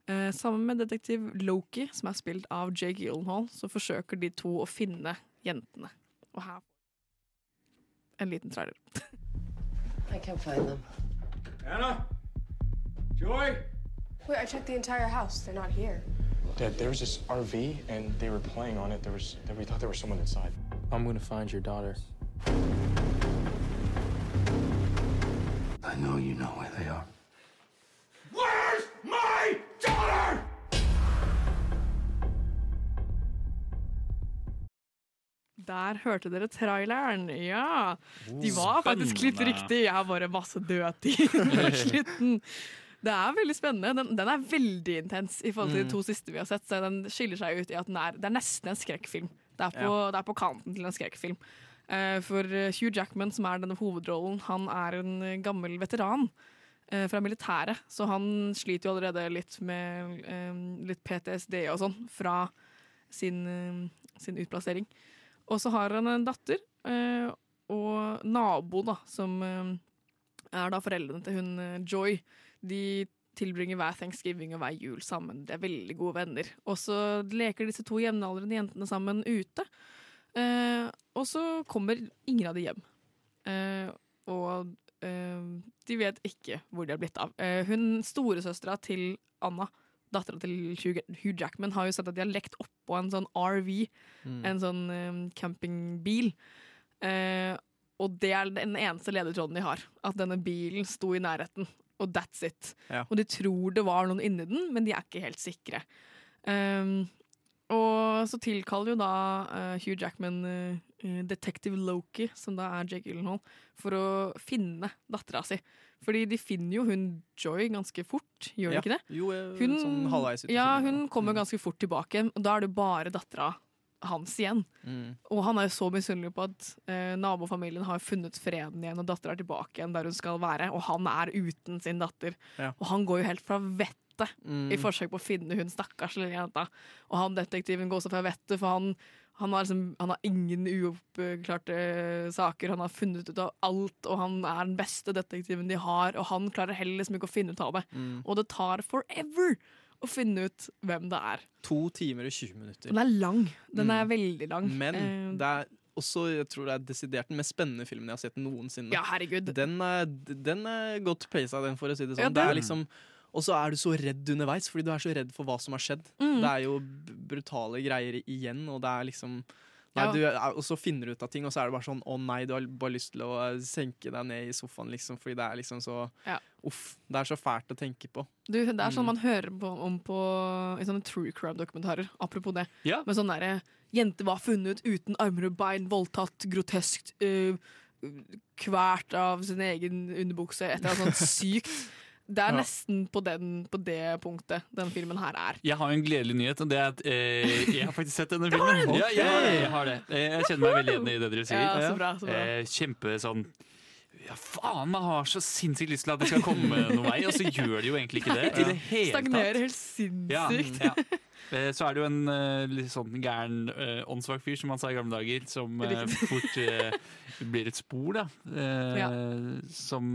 Eh, sammen med detektiv Loki, som er spilt av Jake Gyllenhaal, så forsøker de to å finne jentene. Og her En liten trailer. I can't find them. Anna? Joy? Wait, I checked the entire house. They're not here. Dad, there was this RV and they were playing on it. There was we thought there was someone inside. I'm gonna find your daughter. I know you know where they are. Where's my daughter? Der hørte dere traileren. Ja. De var faktisk litt spennende. riktig. Jeg har bare masse dødtid på *laughs* slutten. Det er veldig spennende. Den, den er veldig intens i forhold til Mm. de to siste vi har sett. Så den skiller seg ut i at den er, det er nesten en skrekkfilm. Det er på, det er på kanten til en skrekkfilm. Eh, for eh, Hugh Jackman, som er denne hovedrollen, han er en gammel veteran eh, fra militæret. Så han sliter jo allerede litt med litt PTSD og sånn fra sin, sin utplassering. Og så har han en datter og nabo, da, som er da foreldrene til hun Joy. De tilbringer hver thanksgiving og hver jul sammen. De er veldig gode venner. Og så leker disse to jevnaldrende jentene sammen ute. Eh, og så kommer ingen av de hjem. Eh, og eh, de vet ikke hvor de har blitt av. Eh, hun storesøstera til Anna, dattera til Hugh Jackman, har jo sett at de har lekt oppå en sånn RV, Mm. en sånn eh, campingbil. Eh, og det er den eneste ledetråden de har. At denne bilen sto i nærheten. Og that's it. Ja. Og de tror det var noen inni den, men de er ikke helt sikre. Um, og så tilkaller jo da uh, Hugh Jackman eh, Detective Loki, som da er Jake Gyllenhaal, for å finne dattera si. Fordi de finner jo hun Joy ganske fort, gjør de Ja. ikke det? Jo, hun, sånn halvveis ut Ja, hun kommer ganske fort tilbake, og da er det bare dattera hans igjen. Mm. Og han er jo så misunnelig på at eh, nabofamilien har funnet freden igjen, og dattera er tilbake igjen der hun skal være, og han er uten sin datter. Ja. Og han går jo helt fra vettet Mm. i forsøk på å finne hun stakkars lille jenta. Og han detektiven går også fra vettet, for han, han, har, liksom, han har ingen uoppklarte saker. Han har funnet ut av alt, og han er den beste detektiven de har, og han klarer heller liksom ikke å finne ut av det. Mm. Og det tar forever å finne ut hvem det er. To timer og 20 minutter. Den er lang. Den er Mm. veldig lang. Men Eh, det er også, jeg tror det er desidert den mest spennende filmen jeg har sett noensinne. Ja, herregud. Den er, den er godt pacet, den, for å si det sånn. Ja, det er liksom, og så er du så redd underveis, fordi du er så redd for hva som har skjedd. Mm. Det er jo brutale greier igjen, og det er liksom Nei, Ja. du, og så finner du ut av ting, og så er det bare sånn Å nei, du har bare lyst til å senke deg ned i sofaen, liksom, fordi det er liksom så Ja. Uff. Det er så fælt å tenke på. Du, det er sånn Mm. man hører på, om på i sånne true crime-dokumentarer. Apropos det. Ja. Med sånn derre Jente var funnet uten armer og bein, voldtatt, groteskt, øh, kvært av sin egen underbukse. Et eller annet sånt sykt. *laughs* Det er Ja. nesten på, den, på det punktet den filmen her er. Jeg har en gledelig nyhet, og det er at eh, jeg har faktisk sett denne filmen. Ja, jeg har det. Jeg, har det. Jeg kjenner meg veldig igjen i det dere sier. Ja, så bra, så bra. Eh, kjempe sånn ja, faen, man har så sinnssykt lyst til at det skal komme *laughs* noen vei, og så gjør det jo egentlig ikke det. I det hele tatt. Stagnerer helt sinnssykt. Ja, ja. Eh, Så er det jo en eh, litt sånn gæren åndssvak fyr, som man sa i gamle dager, som Riktig. fort blir et spor, da. Eh, Ja. Som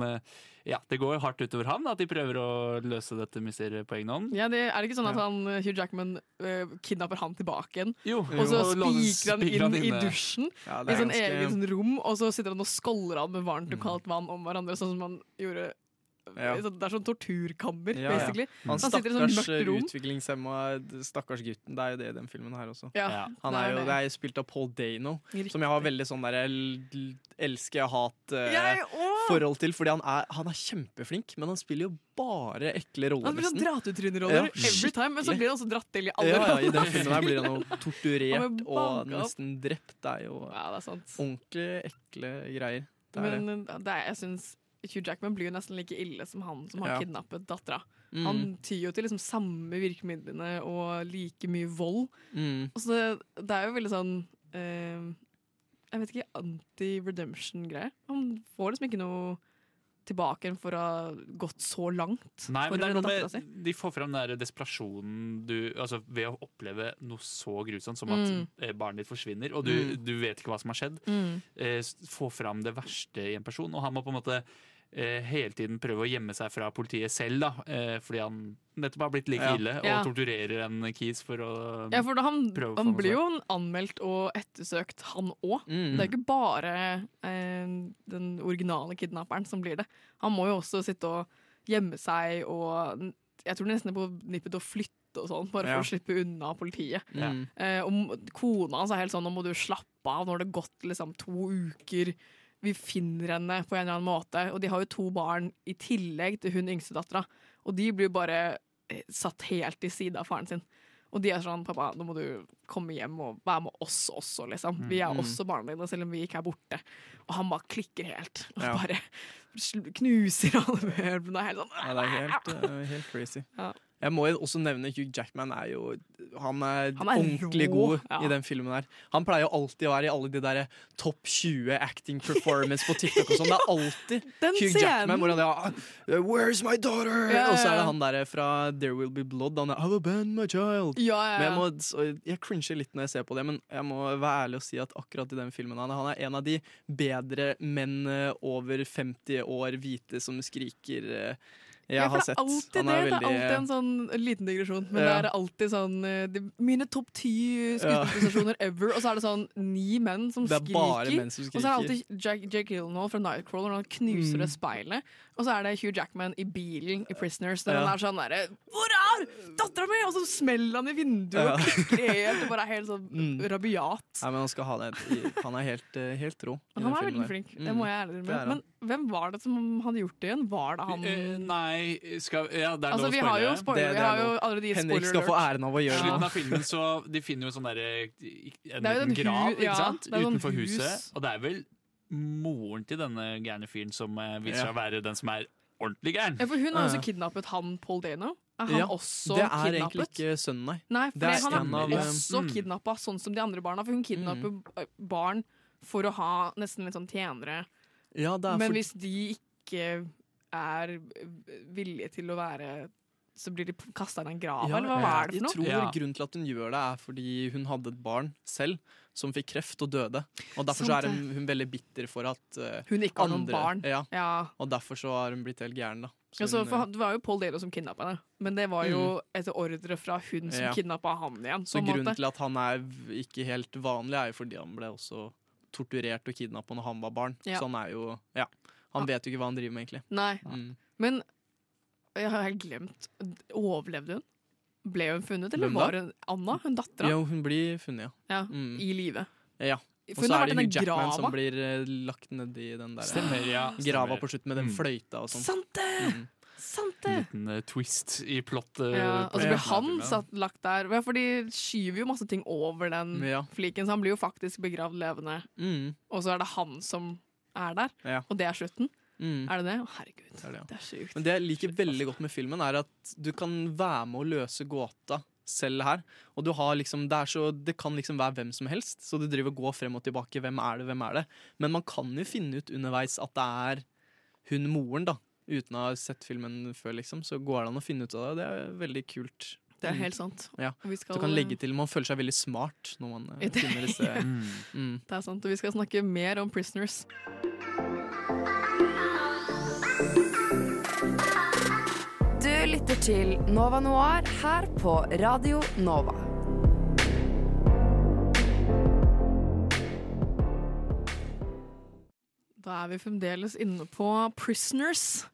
Ja, det går hardt utover han at de prøver å løse dette mysteriet på egen hånd. Ja, det, er det ikke sånn at han, Hugh Jackman øh, kidnapper han tilbake igjen? Jo, og så spikrer han inn i dusjen Ja, i sånn ganske- egen sånn rom, og så sitter han og skåller han med varmt og kaldt vann om hverandre, sånn som han gjorde Ja. Det er sånn torturkammer, Ja, ja. basically. Han Han sitter i sånn mørkt rom. utviklingshemma stakkars gutten. Det er jo det i den filmen her også. Ja, Ja. Han det er jo, det. det er jo spilt av Paul Dano, Riktig. som jeg har veldig sånn der elsker-hat-forhold uh, til. Fordi han er, han er kjempeflink, men han spiller jo bare ekle roller, Han blir sånn dratetryneroller Ja, every time, men så blir han også dratt til i alle Ja, ja, I den filmen her blir han jo *laughs* torturert han og nesten drept. Det er jo Ja, det er sant. ordentlig ekle greier. Det er det. Men uh, det er, jeg synes Hugh Jackman blir jo nesten like ille som han som har Ja. kidnappet dattera. Mm. Han tyr jo til liksom samme virkemidlene og like mye vold. Mm. Og så det, det er jo veldig sånn eh, Jeg vet ikke, anti-redemption-greie. Han får liksom ikke noe tilbake for å ha gått så langt. Nei, men det er noe si. med, De får fram den der desperasjonen du, altså ved å oppleve noe så grusomt som at Mm. eh, barnet ditt forsvinner, og du, Mm. du vet ikke hva som har skjedd. Mm. Eh, få fram det verste i en person, og han må på en måte hele tiden prøver å gjemme seg fra politiet selv, da, eh, fordi han nettopp har blitt like Ja. ille og Ja. torturerer en kis for å Ja, for da han, prøve å han blir jo anmeldt og ettersøkt, han òg. Mm. Det er ikke bare eh, den originale kidnapperen som blir det. Han må jo også sitte og gjemme seg og Jeg tror nesten er på nippet til å flytte og sånn, bare Ja. for å slippe unna politiet. Mm. Eh, og kona hans er helt sånn Nå må du slappe av, nå har det gått liksom to uker. Vi finner henne på en eller annen måte. Og de har jo to barn i tillegg til hun yngste dattera. Og de blir bare eh, satt helt til side av faren sin. Og de er sånn 'Pappa, nå må du komme hjem og være med oss også', liksom. Vi er Mm. også barna dine, selv om vi ikke er borte. Og han bare klikker helt. Og Ja. bare knuser alle møblene. Helt sånn. Ja, det er helt, helt crazy. Ja. Jeg må også nevne Hugh Jackman er jo Han er, Han er ordentlig rå, god ja. i den filmen her. Han pleier jo alltid å være i alle de der topp 20 acting performance på TikTok og sånn. Det er alltid *laughs* Hugh scenen. Jackman hvor han er ah, Where's my daughter? Ja, ja, Og så er det han der fra There Will Be Blood. Han er I've abandoned my child. Ja, ja, Men jeg, må, jeg cringer litt når jeg ser på det, men jeg må være ærlig og si at akkurat i den filmen han, han er en av de bedre menn eh, over 50 år, hvite, som skriker eh, jeg Ja, har det er alltid Han det. Veldig... Det er alltid en sånn en liten digresjon, men Ja. det er alltid sånn eh, de, Mine topp ti skuespillerprestasjoner ever, og så er det sånn ni menn som Det er skriker. menn som Og så er det alltid Jack, Jake Gyllenhaal fra Nightcrawler, og han knuser Mm. det speilet. Og så er det Hugh Jackman i bilen i Prisoners, der han er sånn derre Hvor er dattera mi?! Og så smeller han i vinduet og klikker helt, og bare er helt sånn Mm. rabiat. Nei, men han skal ha det. Han er helt, eh, helt rå. Han er veldig flink, det Mm, må jeg ærlig innrømme. Hvem var det som hadde gjort det igjen? Var det han uh, nei, skal Ja, det er Altså, lov å spørre. spoile. spoiler- Det- det vi har er jo allerede gitt Henrik skal få æren av å gjøre I slutten det. av filmen så de finner jo sånn derre En Det er liten grav, hu- ikke ja, sant? det sånn Utenfor hus. huset. Og det er vel moren til denne gærne fyren som viser viser Ja. å være den som er ordentlig gæren. Ja, for hun har også kidnappet han Paul Dano. Er han Ja, også det er kidnappet? egentlig ikke sønnen, nei. Nei, for Det er han er av, eh, også mm. kidnappa, sånn som de andre barna. For hun kidnapper mm. barn for å ha nesten litt sånn tjenere. Ja, det er Men for- hvis de ikke er villige til å være Så blir de kasta i en grav, Ja, eller hva er det for Jeg tror tror grunnen til at hun gjør det, er fordi hun hadde et barn selv som fikk kreft og døde. Og derfor så er hun, hun veldig bitter for at uh, Hun ikke har noen barn. Ja. Ja. Og derfor så har hun blitt helt gæren, da. Så Altså, hun, for eh, Det var jo Paul Dano som kidnappa henne, men det var jo etter ordre fra hun som Ja. kidnappa han igjen. Så grunnen måte. til at han er ikke helt vanlig, er jo fordi han ble også torturert og kidnappa når han var barn. Ja. Så han er jo Ja. Han vet jo ikke hva han driver med, egentlig. Nei. Mm. Men jeg har helt glemt Overlevde hun? Ble hun funnet, eller var hun Anna, hun dattera? Jo, hun blir funnet, ja. Ja, Mm. I live. Ja. Og så er det Hugh Jackman grava. som blir eh, lagt nedi den der Stemmer, ja. grava på slutten med den Mm. fløyta og sånn. Sant det! Mm. Sant En det! liten eh, twist i plottet. Ja, og så blir han satt, lagt der. Ja, for de skyver jo masse ting over den Ja. fliken, så han blir jo faktisk begravd levende. Mm. Og så er det han som er der, Ja. og det er slutten. Mm. Er det det? Å, herregud. Det er det, ja. Det er sjukt. Men det jeg liker veldig godt med filmen, er at du kan være med å løse gåta selv her. Og du har liksom, det, er så, det kan liksom være hvem som helst, så du driver og går frem og tilbake. Hvem er det, hvem er det? Men man kan jo finne ut underveis at det er hun moren, da. Uten å ha sett filmen før, liksom. Så går det an å finne ut av det. Det er veldig kult. Det er Mm. helt sant. Ja. Og vi skal- Du kan legge til Man føler seg veldig smart når man eh, Det- finner disse *laughs* mm. Det er sant, og vi skal snakke mer om Prisoners. Du lytter til Nova Noir her på Radio Nova. Da er vi fremdeles inne på Prisoners.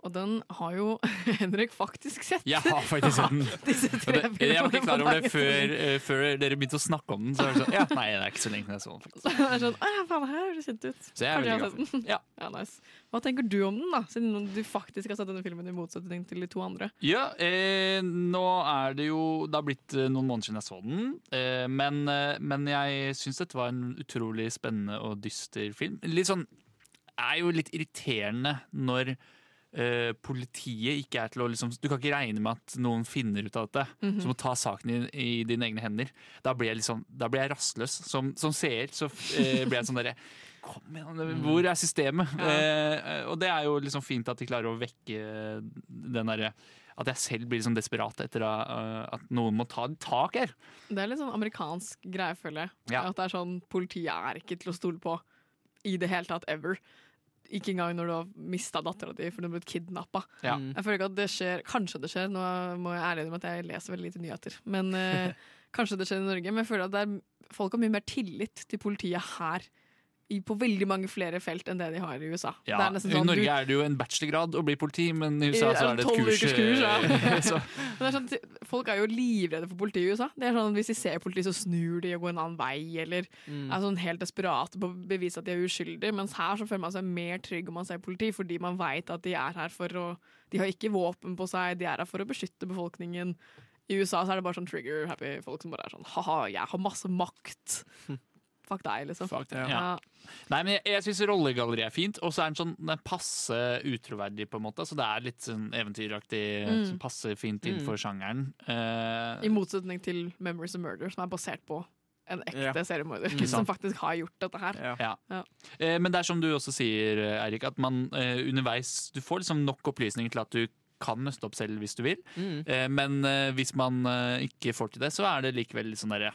Og den har jo *laughs* Henrik faktisk sett. Jeg har faktisk sett den. *laughs* Det, jeg var ikke klar over det før, eh, før dere begynte å snakke om den. Så det sånn, ja, nei, det er ikke så lenge jeg så den. faktisk. *laughs* Det er sånn, «Å ja, faen, her høres kjent ut. Så jeg er veldig glad sett den. Ja, nice. Hva tenker du om den, da? Siden du faktisk har sett denne filmen i motsetning til de to andre. Ja, eh, nå er det jo Det har blitt eh, noen måneder siden jeg så den. Eh, men, eh, men jeg syns dette var en utrolig spennende og dyster film. Litt sånn er jo litt irriterende når Uh, politiet ikke er til å liksom Du kan ikke regne med at noen finner ut av dette. Mhm. Så må ta saken i, i dine egne hender. Da blir jeg, liksom, da blir jeg rastløs. Som, som seer så uh, blir jeg sånn derre Kom igjen, hvor er systemet? Eh, og det er jo liksom fint at de klarer å vekke den derre At jeg selv blir liksom desperat etter uh, at noen må ta tak her. Det er litt sånn amerikansk greie, føler jeg. Ja. At det er sånn, Politiet er ikke til å stole på i det hele tatt, ever. Ikke engang når du har mista dattera di fordi du har blitt kidnappa. Ja. Mm. Jeg føler ikke at det skjer Kanskje det skjer, nå må jeg ærlig innrømme at jeg leser veldig lite nyheter. Men eh, *laughs* Kanskje det skjer i Norge, men jeg føler at det er, folk har mye mer tillit til politiet her. I, på veldig mange flere felt enn det de har i USA. Ja, det er nesten I sånn, Norge du- er det jo en bachelorgrad å bli politi, men i USA så er det et kurs. kurs ja. eh, *laughs* Men det er sånn, folk er jo livredde for politiet i USA. Det er sånn, Hvis de ser politi, så snur de og går en annen vei, eller Mm. er sånn helt desperate på å bevise at de er uskyldige. Mens her så føler man seg mer trygg om man ser politi, fordi man veit at de er her for å De har ikke våpen på seg, de er her for å beskytte befolkningen. I USA så er det bare sånn trigger-happy folk som bare er sånn ha-ha, jeg har masse makt. *laughs* Fuck deg, liksom. Fuck det, ja. Nei, men Jeg, jeg syns rollegalleriet er fint, og så er den sånn den passe utroverdig. på en måte Så Det er litt sånn eventyraktig, Mm. som passer fint inn Mm. for sjangeren. Uh, I motsetning til Memories of Murder, som er basert på en ekte Ja. seriemorder. mm. Som faktisk har gjort dette her. Ja. Ja. Eh, Men det er som du også sier, Eirik, at man eh, underveis Du får liksom nok opplysninger til at du kan nøste opp selv hvis du vil. Mm. Eh, men hvis man ikke får til det, så er det likevel litt sånn derre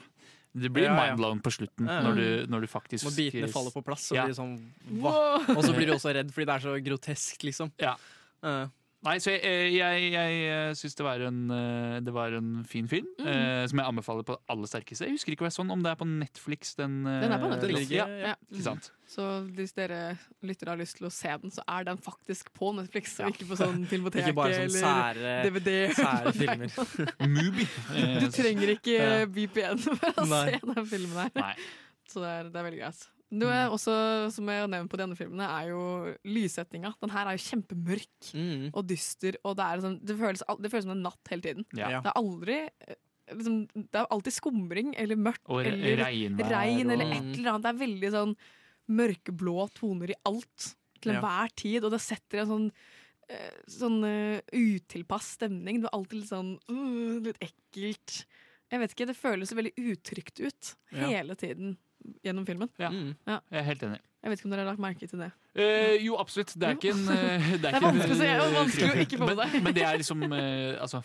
Det blir Ja, ja. mindblown på slutten Ja, ja. når, du, når du faktisk Når bitene faller på plass, så Ja. blir det sånn hva? Og så blir du også redd fordi det er så grotesk, liksom. Ja. Eh, Nei, så jeg, jeg, jeg syns det, var en, eh, det var en fin film, Mm. eh, som jeg anbefaler på det aller sterkeste. Jeg husker ikke hva jeg sånn, om det er på Netflix. Den, eh, Den er på Netflix. Ja, Ja, Ja. ikke sant. Så hvis dere lyttere har lyst til å se den, så er den faktisk på Netflix, og ikke på sånn Filmoteket *laughs* Ikke bare sånn eller sære- *laughs* DVD. sære filmer. *laughs* Mubi. Du trenger ikke VPN for å Nei. se den filmen her. Nei. Så det er, det er veldig greit. Noe er også, som jeg har nevnt på de andre filmene, er jo lyssettinga. Den her er jo kjempemørk Mm. og dyster, og det, er liksom, det, føles, det føles som en natt hele tiden. Ja. Det er aldri eh, liksom, Det er alltid skumring eller mørkt Og re- eller regnvær regn eller et eller annet. Det er veldig sånn mørkeblå toner i alt til Ja. tid, og det setter en sånn eh, Sånn uh, utilpass stemning. Det er alltid litt sånn uh, litt ekkelt. Jeg vet ikke, Det føles veldig utrygt ut Ja. hele tiden gjennom filmen. Ja. Ja. Jeg er helt enig. Jeg vet ikke om dere har lagt merke til det. Eh, jo, absolutt. Det er ikke en eh, Det er *laughs* vanskelig å er eh, vanskelig å ikke få med men, seg. men det er liksom eh, altså,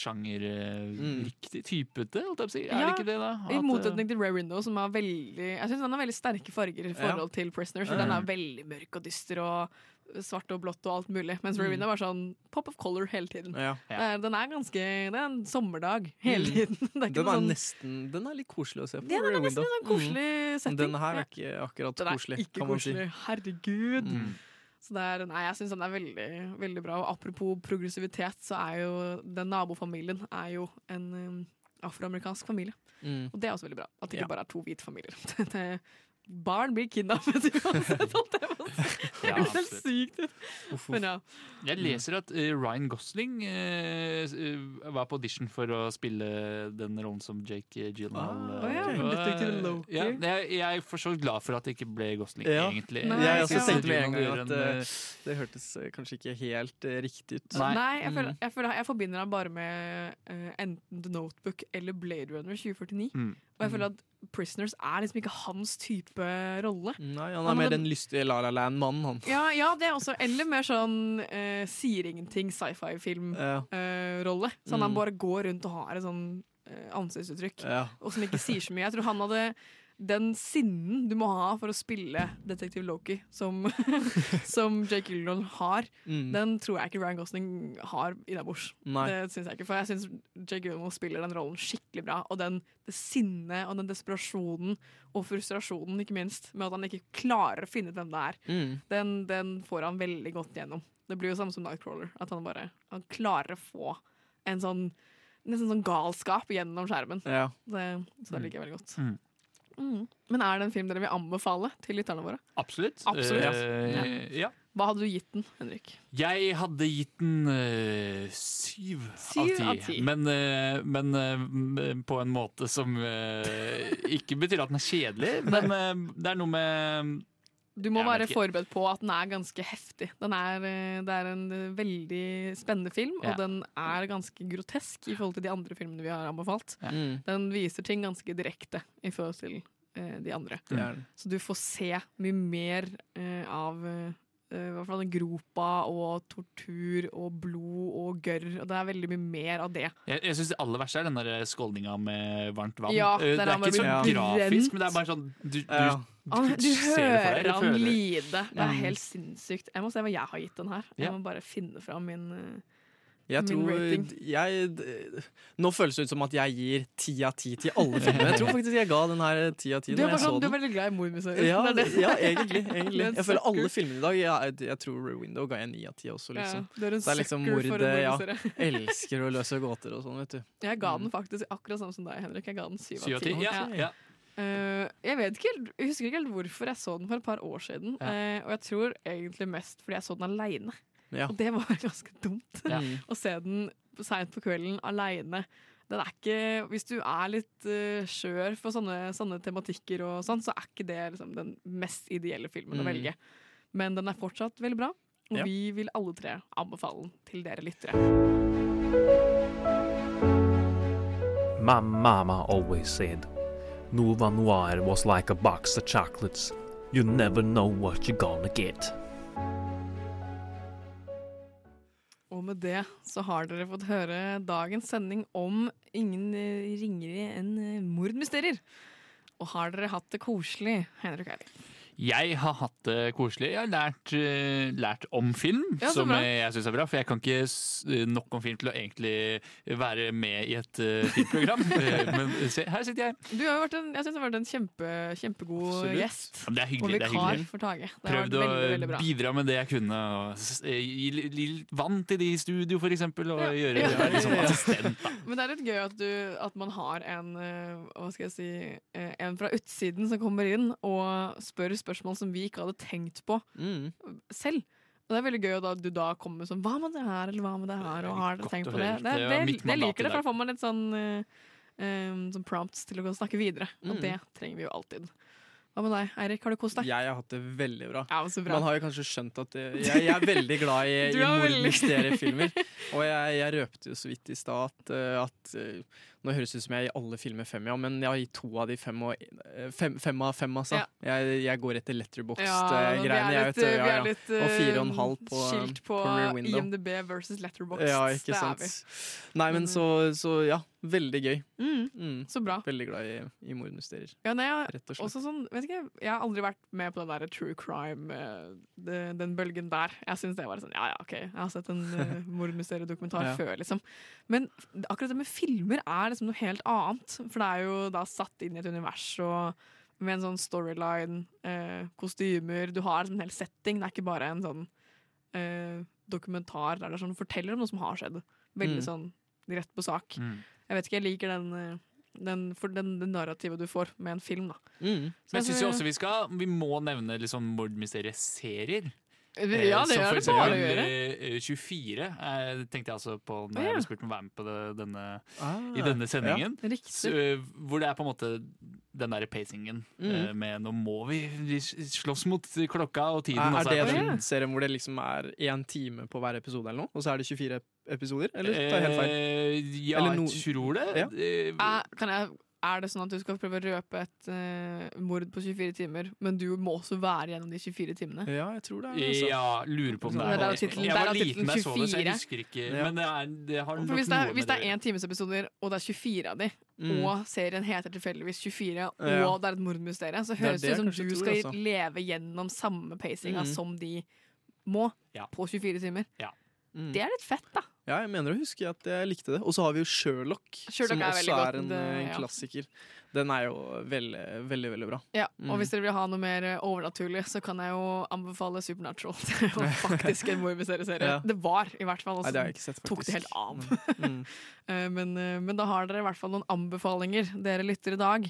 sjangerriktig typete, holdt jeg på å si. Er det ikke det, da? I At, motsetning til Rare Window, som har veldig Jeg synes den har veldig sterke farger i forhold til Prisoners. Så Mm. Den er veldig mørk og dyster og svart og blått og alt mulig. Mens Rowena Mm. Var sånn pop of color hele tiden. Ja. Det er- Den er ganske Det er en sommerdag hele Mm. tiden. *laughs* Det er Den er sånn nesten Den er litt koselig å se på. Ja, den er nesten en sånn koselig Mm. setting. Den her er ikke akkurat Den er koselig, ikke kan man si. Herregud. Mm. Så det er, nei, jeg syns den er veldig, veldig bra. Og apropos progressivitet, så er jo den nabofamilien er jo en um, afroamerikansk familie. Mm. Og det er også veldig bra. At det ikke Ja. bare er to hvite familier. *laughs* Det, barn blir kidnappet *laughs* uansett, jeg. Det Ja, høres helt sykt ut. Men ja. Jeg leser at eh, Ryan Gosling eh, var på audition for å spille den rollen som Jake Gyllenhaal. Ah, eh, ja, Ja, jeg, jeg er for så glad for at det ikke ble Gosling, Ja. egentlig. Nei, jeg også tenkte med en gang at det hørtes kanskje ikke helt riktig ut. Nei, jeg, føler, Mm. jeg, føler, jeg forbinder han bare med enten The Notebook eller Blade Runner 2049. Mm. Og jeg føler at Prisoners er liksom ikke hans type rolle. Nei, han er Han mer den lystige La La Land-mannen, han. Ja, ja, det er også Eller mer sånn eh, sier ingenting sci-fi-film-rolle. Ja. sånn Mm. han bare går rundt og har et sånn eh, ansiktsuttrykk, Ja. og som ikke sier så mye. Jeg tror han hadde den sinnen du må ha for å spille Detektiv Loki, som, *laughs* som Jake Gyllenhaal har, Mm. den tror jeg ikke Ryan Gosling har innabords. Det syns jeg ikke, for jeg syns Jake Gyllenhaal spiller den rollen skikkelig bra. Og den, det sinnet og den desperasjonen og frustrasjonen, ikke minst, med at han ikke klarer å finne ut hvem det er, Mm. den, den får han veldig godt gjennom. Det blir jo samme som Nightcrawler. At han bare han klarer å få en sånn nesten sånn galskap gjennom skjermen. Ja. Det, så det liker jeg veldig godt. Mm. Mm. Men er det en film dere vil anbefale til lytterne våre? Absolutt. Absolutt. Uh, ja. Hva hadde du gitt den, Henrik? Jeg hadde gitt den uh, syv, Syv av ti. Men, uh, men på en måte som ikke betyr at den er kjedelig. Men det er noe med Du må være forberedt på at den er ganske heftig. Den er, eh, det er en eh, veldig spennende film, Ja. og den er ganske grotesk i forhold til de andre filmene vi har anbefalt. Ja. Mm. Den viser ting ganske direkte i forhold til eh, de andre. Det er. Så du får se mye mer eh, av eh, i hvert fall den gropa og tortur og blod og gørr. Og det er veldig mye mer av det. Jeg, jeg syns det aller verste er den der skåldninga med varmt vann. Ja, Eh, der det er ikke så grafisk, men det er bare sånn Du, du Ja. Han, du hører han lide. Det er helt sinnssykt. Jeg må se hva jeg har gitt den her. Jeg må bare finne fram min, eh, Jeg tror jeg, Nå føles det ut som at jeg gir ti av ti til alle *laughs* filmene. Jeg tror faktisk jeg ga den her ti av ti Du jeg sånn, du er veldig glad i mordmysterier. Ja, *laughs* ja, egentlig. Egentlig. Jeg føler alle filmene i dag Jeg, jeg tror Rewindow Window ga jeg ni av ti også, Ja, liksom. du er en det er liksom mord Ja, *laughs* elsker å løse gåter og sånn, vet du. Jeg ga den faktisk akkurat samme som deg, Henrik. Jeg ga den syv av ti? Ja, ja. Eh, jeg vet ikke helt, jeg husker ikke helt hvorfor jeg så den for et par år siden. Ja. Uh, og jeg tror egentlig mest fordi jeg så den aleine. Ja. Og det var *laughs* ganske dumt. Ja. *laughs* Å se den seint på kvelden aleine. Den er ikke, hvis du er litt uh, skjør for sånne, sånne tematikker, og sånn, så er ikke det liksom, den mest ideelle filmen å Mm. velge. Men den er fortsatt veldig bra, og Ja. vi vil alle tre anbefale den til dere lyttere. My mama always said, Nova Noir was like a box of chocolates. You never know what you're gonna get. Og med det så har dere fått høre dagens sending om ingen eh, ringere enn eh, mordmysterier. Og har dere hatt det koselig, Henrik Eiling? Jeg har hatt det koselig. Jeg har lært, eh, lært om film, Ja, som bra. jeg syns er bra. For jeg kan ikke nok om film til å egentlig være med i et eh, filmprogram. *laughs* Eh, Men se, her sitter jeg. Du har jo vært en, jeg synes du har vært en kjempe, kjempegod Absolutt. gjest. Ja, det er hyggelig, og vikar for Tage. Prøvd å veldig, veldig bidra med det jeg kunne. Eh, gi litt vann til de i studio, for eksempel. Og gjøre Ja. liksom assistent. Da. Men det er litt gøy at, du, at man har en, eh, hva skal jeg si, eh, en fra utsiden som kommer inn og spør spørsmål som vi ikke hadde tenkt på Mm. selv. Og det er veldig gøy at du da kommer med sånn Hva med det her, eller hva med det her? Og har dere tenkt på det? Det, Det det, det liker det, for da får man litt sånn, eh, eh, sånn prompts til å gå snakke videre. Og Mm. det trenger vi jo alltid. Hva med deg, Eirik? Har du kost deg? Jeg har hatt det veldig bra. Ja, så bra. Man har jo kanskje skjønt at jeg, jeg er veldig glad i, *laughs* Du i er mordmysteriefilmer. *laughs* Og jeg, jeg røpte jo så vidt i stad at, eh, at eh, Nå høres det ut som jeg gir alle filmer fem, ja, men jeg har gitt to av de fem, og, eh, fem, fem av fem, altså. Ja. Jeg, jeg går etter Ja, vi er jeg litt, vi ja, er litt Og fire og en eh, halv på, skilt på, IMDb versus letterbox. Ja, ikke sant. Nei, men så, så ja, veldig gøy. Mm, så bra. Veldig glad i, i mordmysterier. Ja, Rett og slett. sånn, vet ikke, jeg har aldri vært med på den der true crime, den, den bølgen der. Jeg syns det var sånn, ja ja, ok, jeg har sett en uh, *laughs* mordmysteriedokumentar Ja. før, liksom. Men akkurat det med filmer er liksom noe helt annet. For det er jo da satt inn i et univers og med en sånn storyline, eh, kostymer Du har en hel setting, det er ikke bare en sånn eh, dokumentar der det sånn, forteller om noe som har skjedd. Veldig Mm. sånn rett på sak. Mm. Jeg vet ikke, jeg liker den, eh, den, for den, den narrativet du får med en film, da. Mm. Men jeg synes jo også vi skal Vi må nevne liksom mordmysterieserier. Ja, det gjør det bare å gjøre. eh, 24 eh, tenkte jeg altså på når Å, jeg ja. ble spurt om å være med på det, denne, Ah, i denne sendingen. ja. Så, eh, hvor det er på en måte den derre pacingen Mm. eh, med 'nå må vi vi slåss mot klokka og tiden'. Er, er det den serien hvor det liksom er én time på hver episode, eller noe? Og så er det 24 episoder? Eller tar jeg helt feil? Eh, ja, Eller no- jeg tror det. Ja. Eh, kan jeg, er det sånn at du skal prøve å røpe et uh, mord på 24 timer, men du må også være gjennom de 24 timene? Ja, jeg tror det er altså. Ja, lurer på om det Det er er Jeg var er liten da jeg så det, så jeg husker ikke. Ja. Men det, er, det har nok hvis det, noe er, hvis det er én times episoder, og det er 24 av de, Mm. og serien heter tilfeldigvis 24, og Ja. det er et mordmysterium, så høres det det ut som du tror, skal altså. leve gjennom samme pacinga Mm. som de må Ja. på 24 timer. Mm. Det er litt fett, da. Ja, jeg mener å huske at jeg likte det. Og så har vi jo Sherlock, Sherlock som er også er en, det- eh, en klassiker. Den er jo veldig, veldig veldig bra. Ja, Mm. Og hvis dere vil ha noe mer eh, overnaturlig, så kan jeg jo anbefale Supernatural. *laughs* Det var *laughs* faktisk en mordmysterieserie. Ja. Det var, i hvert fall. og så sett, tok det helt av. Mm. *laughs* Eh, men, eh, men da har dere i hvert fall noen anbefalinger, dere lytter i dag.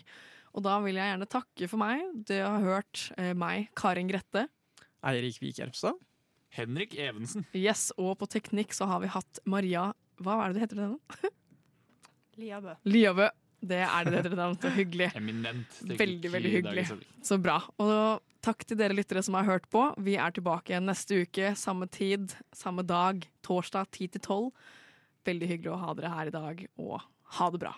Og da vil jeg gjerne takke for meg. Dere har hørt eh, meg, Karin Grette. Eirik Vik Erpstad. Henrik Evensen. Yes, Og på teknikk så har vi hatt Maria Hva er det du heter det nå? *laughs* Liabø. Liabø. Det er det det heter det navn. Så hyggelig. Eminent. teknikk Veldig, veldig hyggelig. Så bra. Og takk til dere lyttere som har hørt på. Vi er tilbake igjen neste uke, samme tid, samme dag, torsdag 10 til 12. Veldig hyggelig å ha dere her i dag, og ha det bra.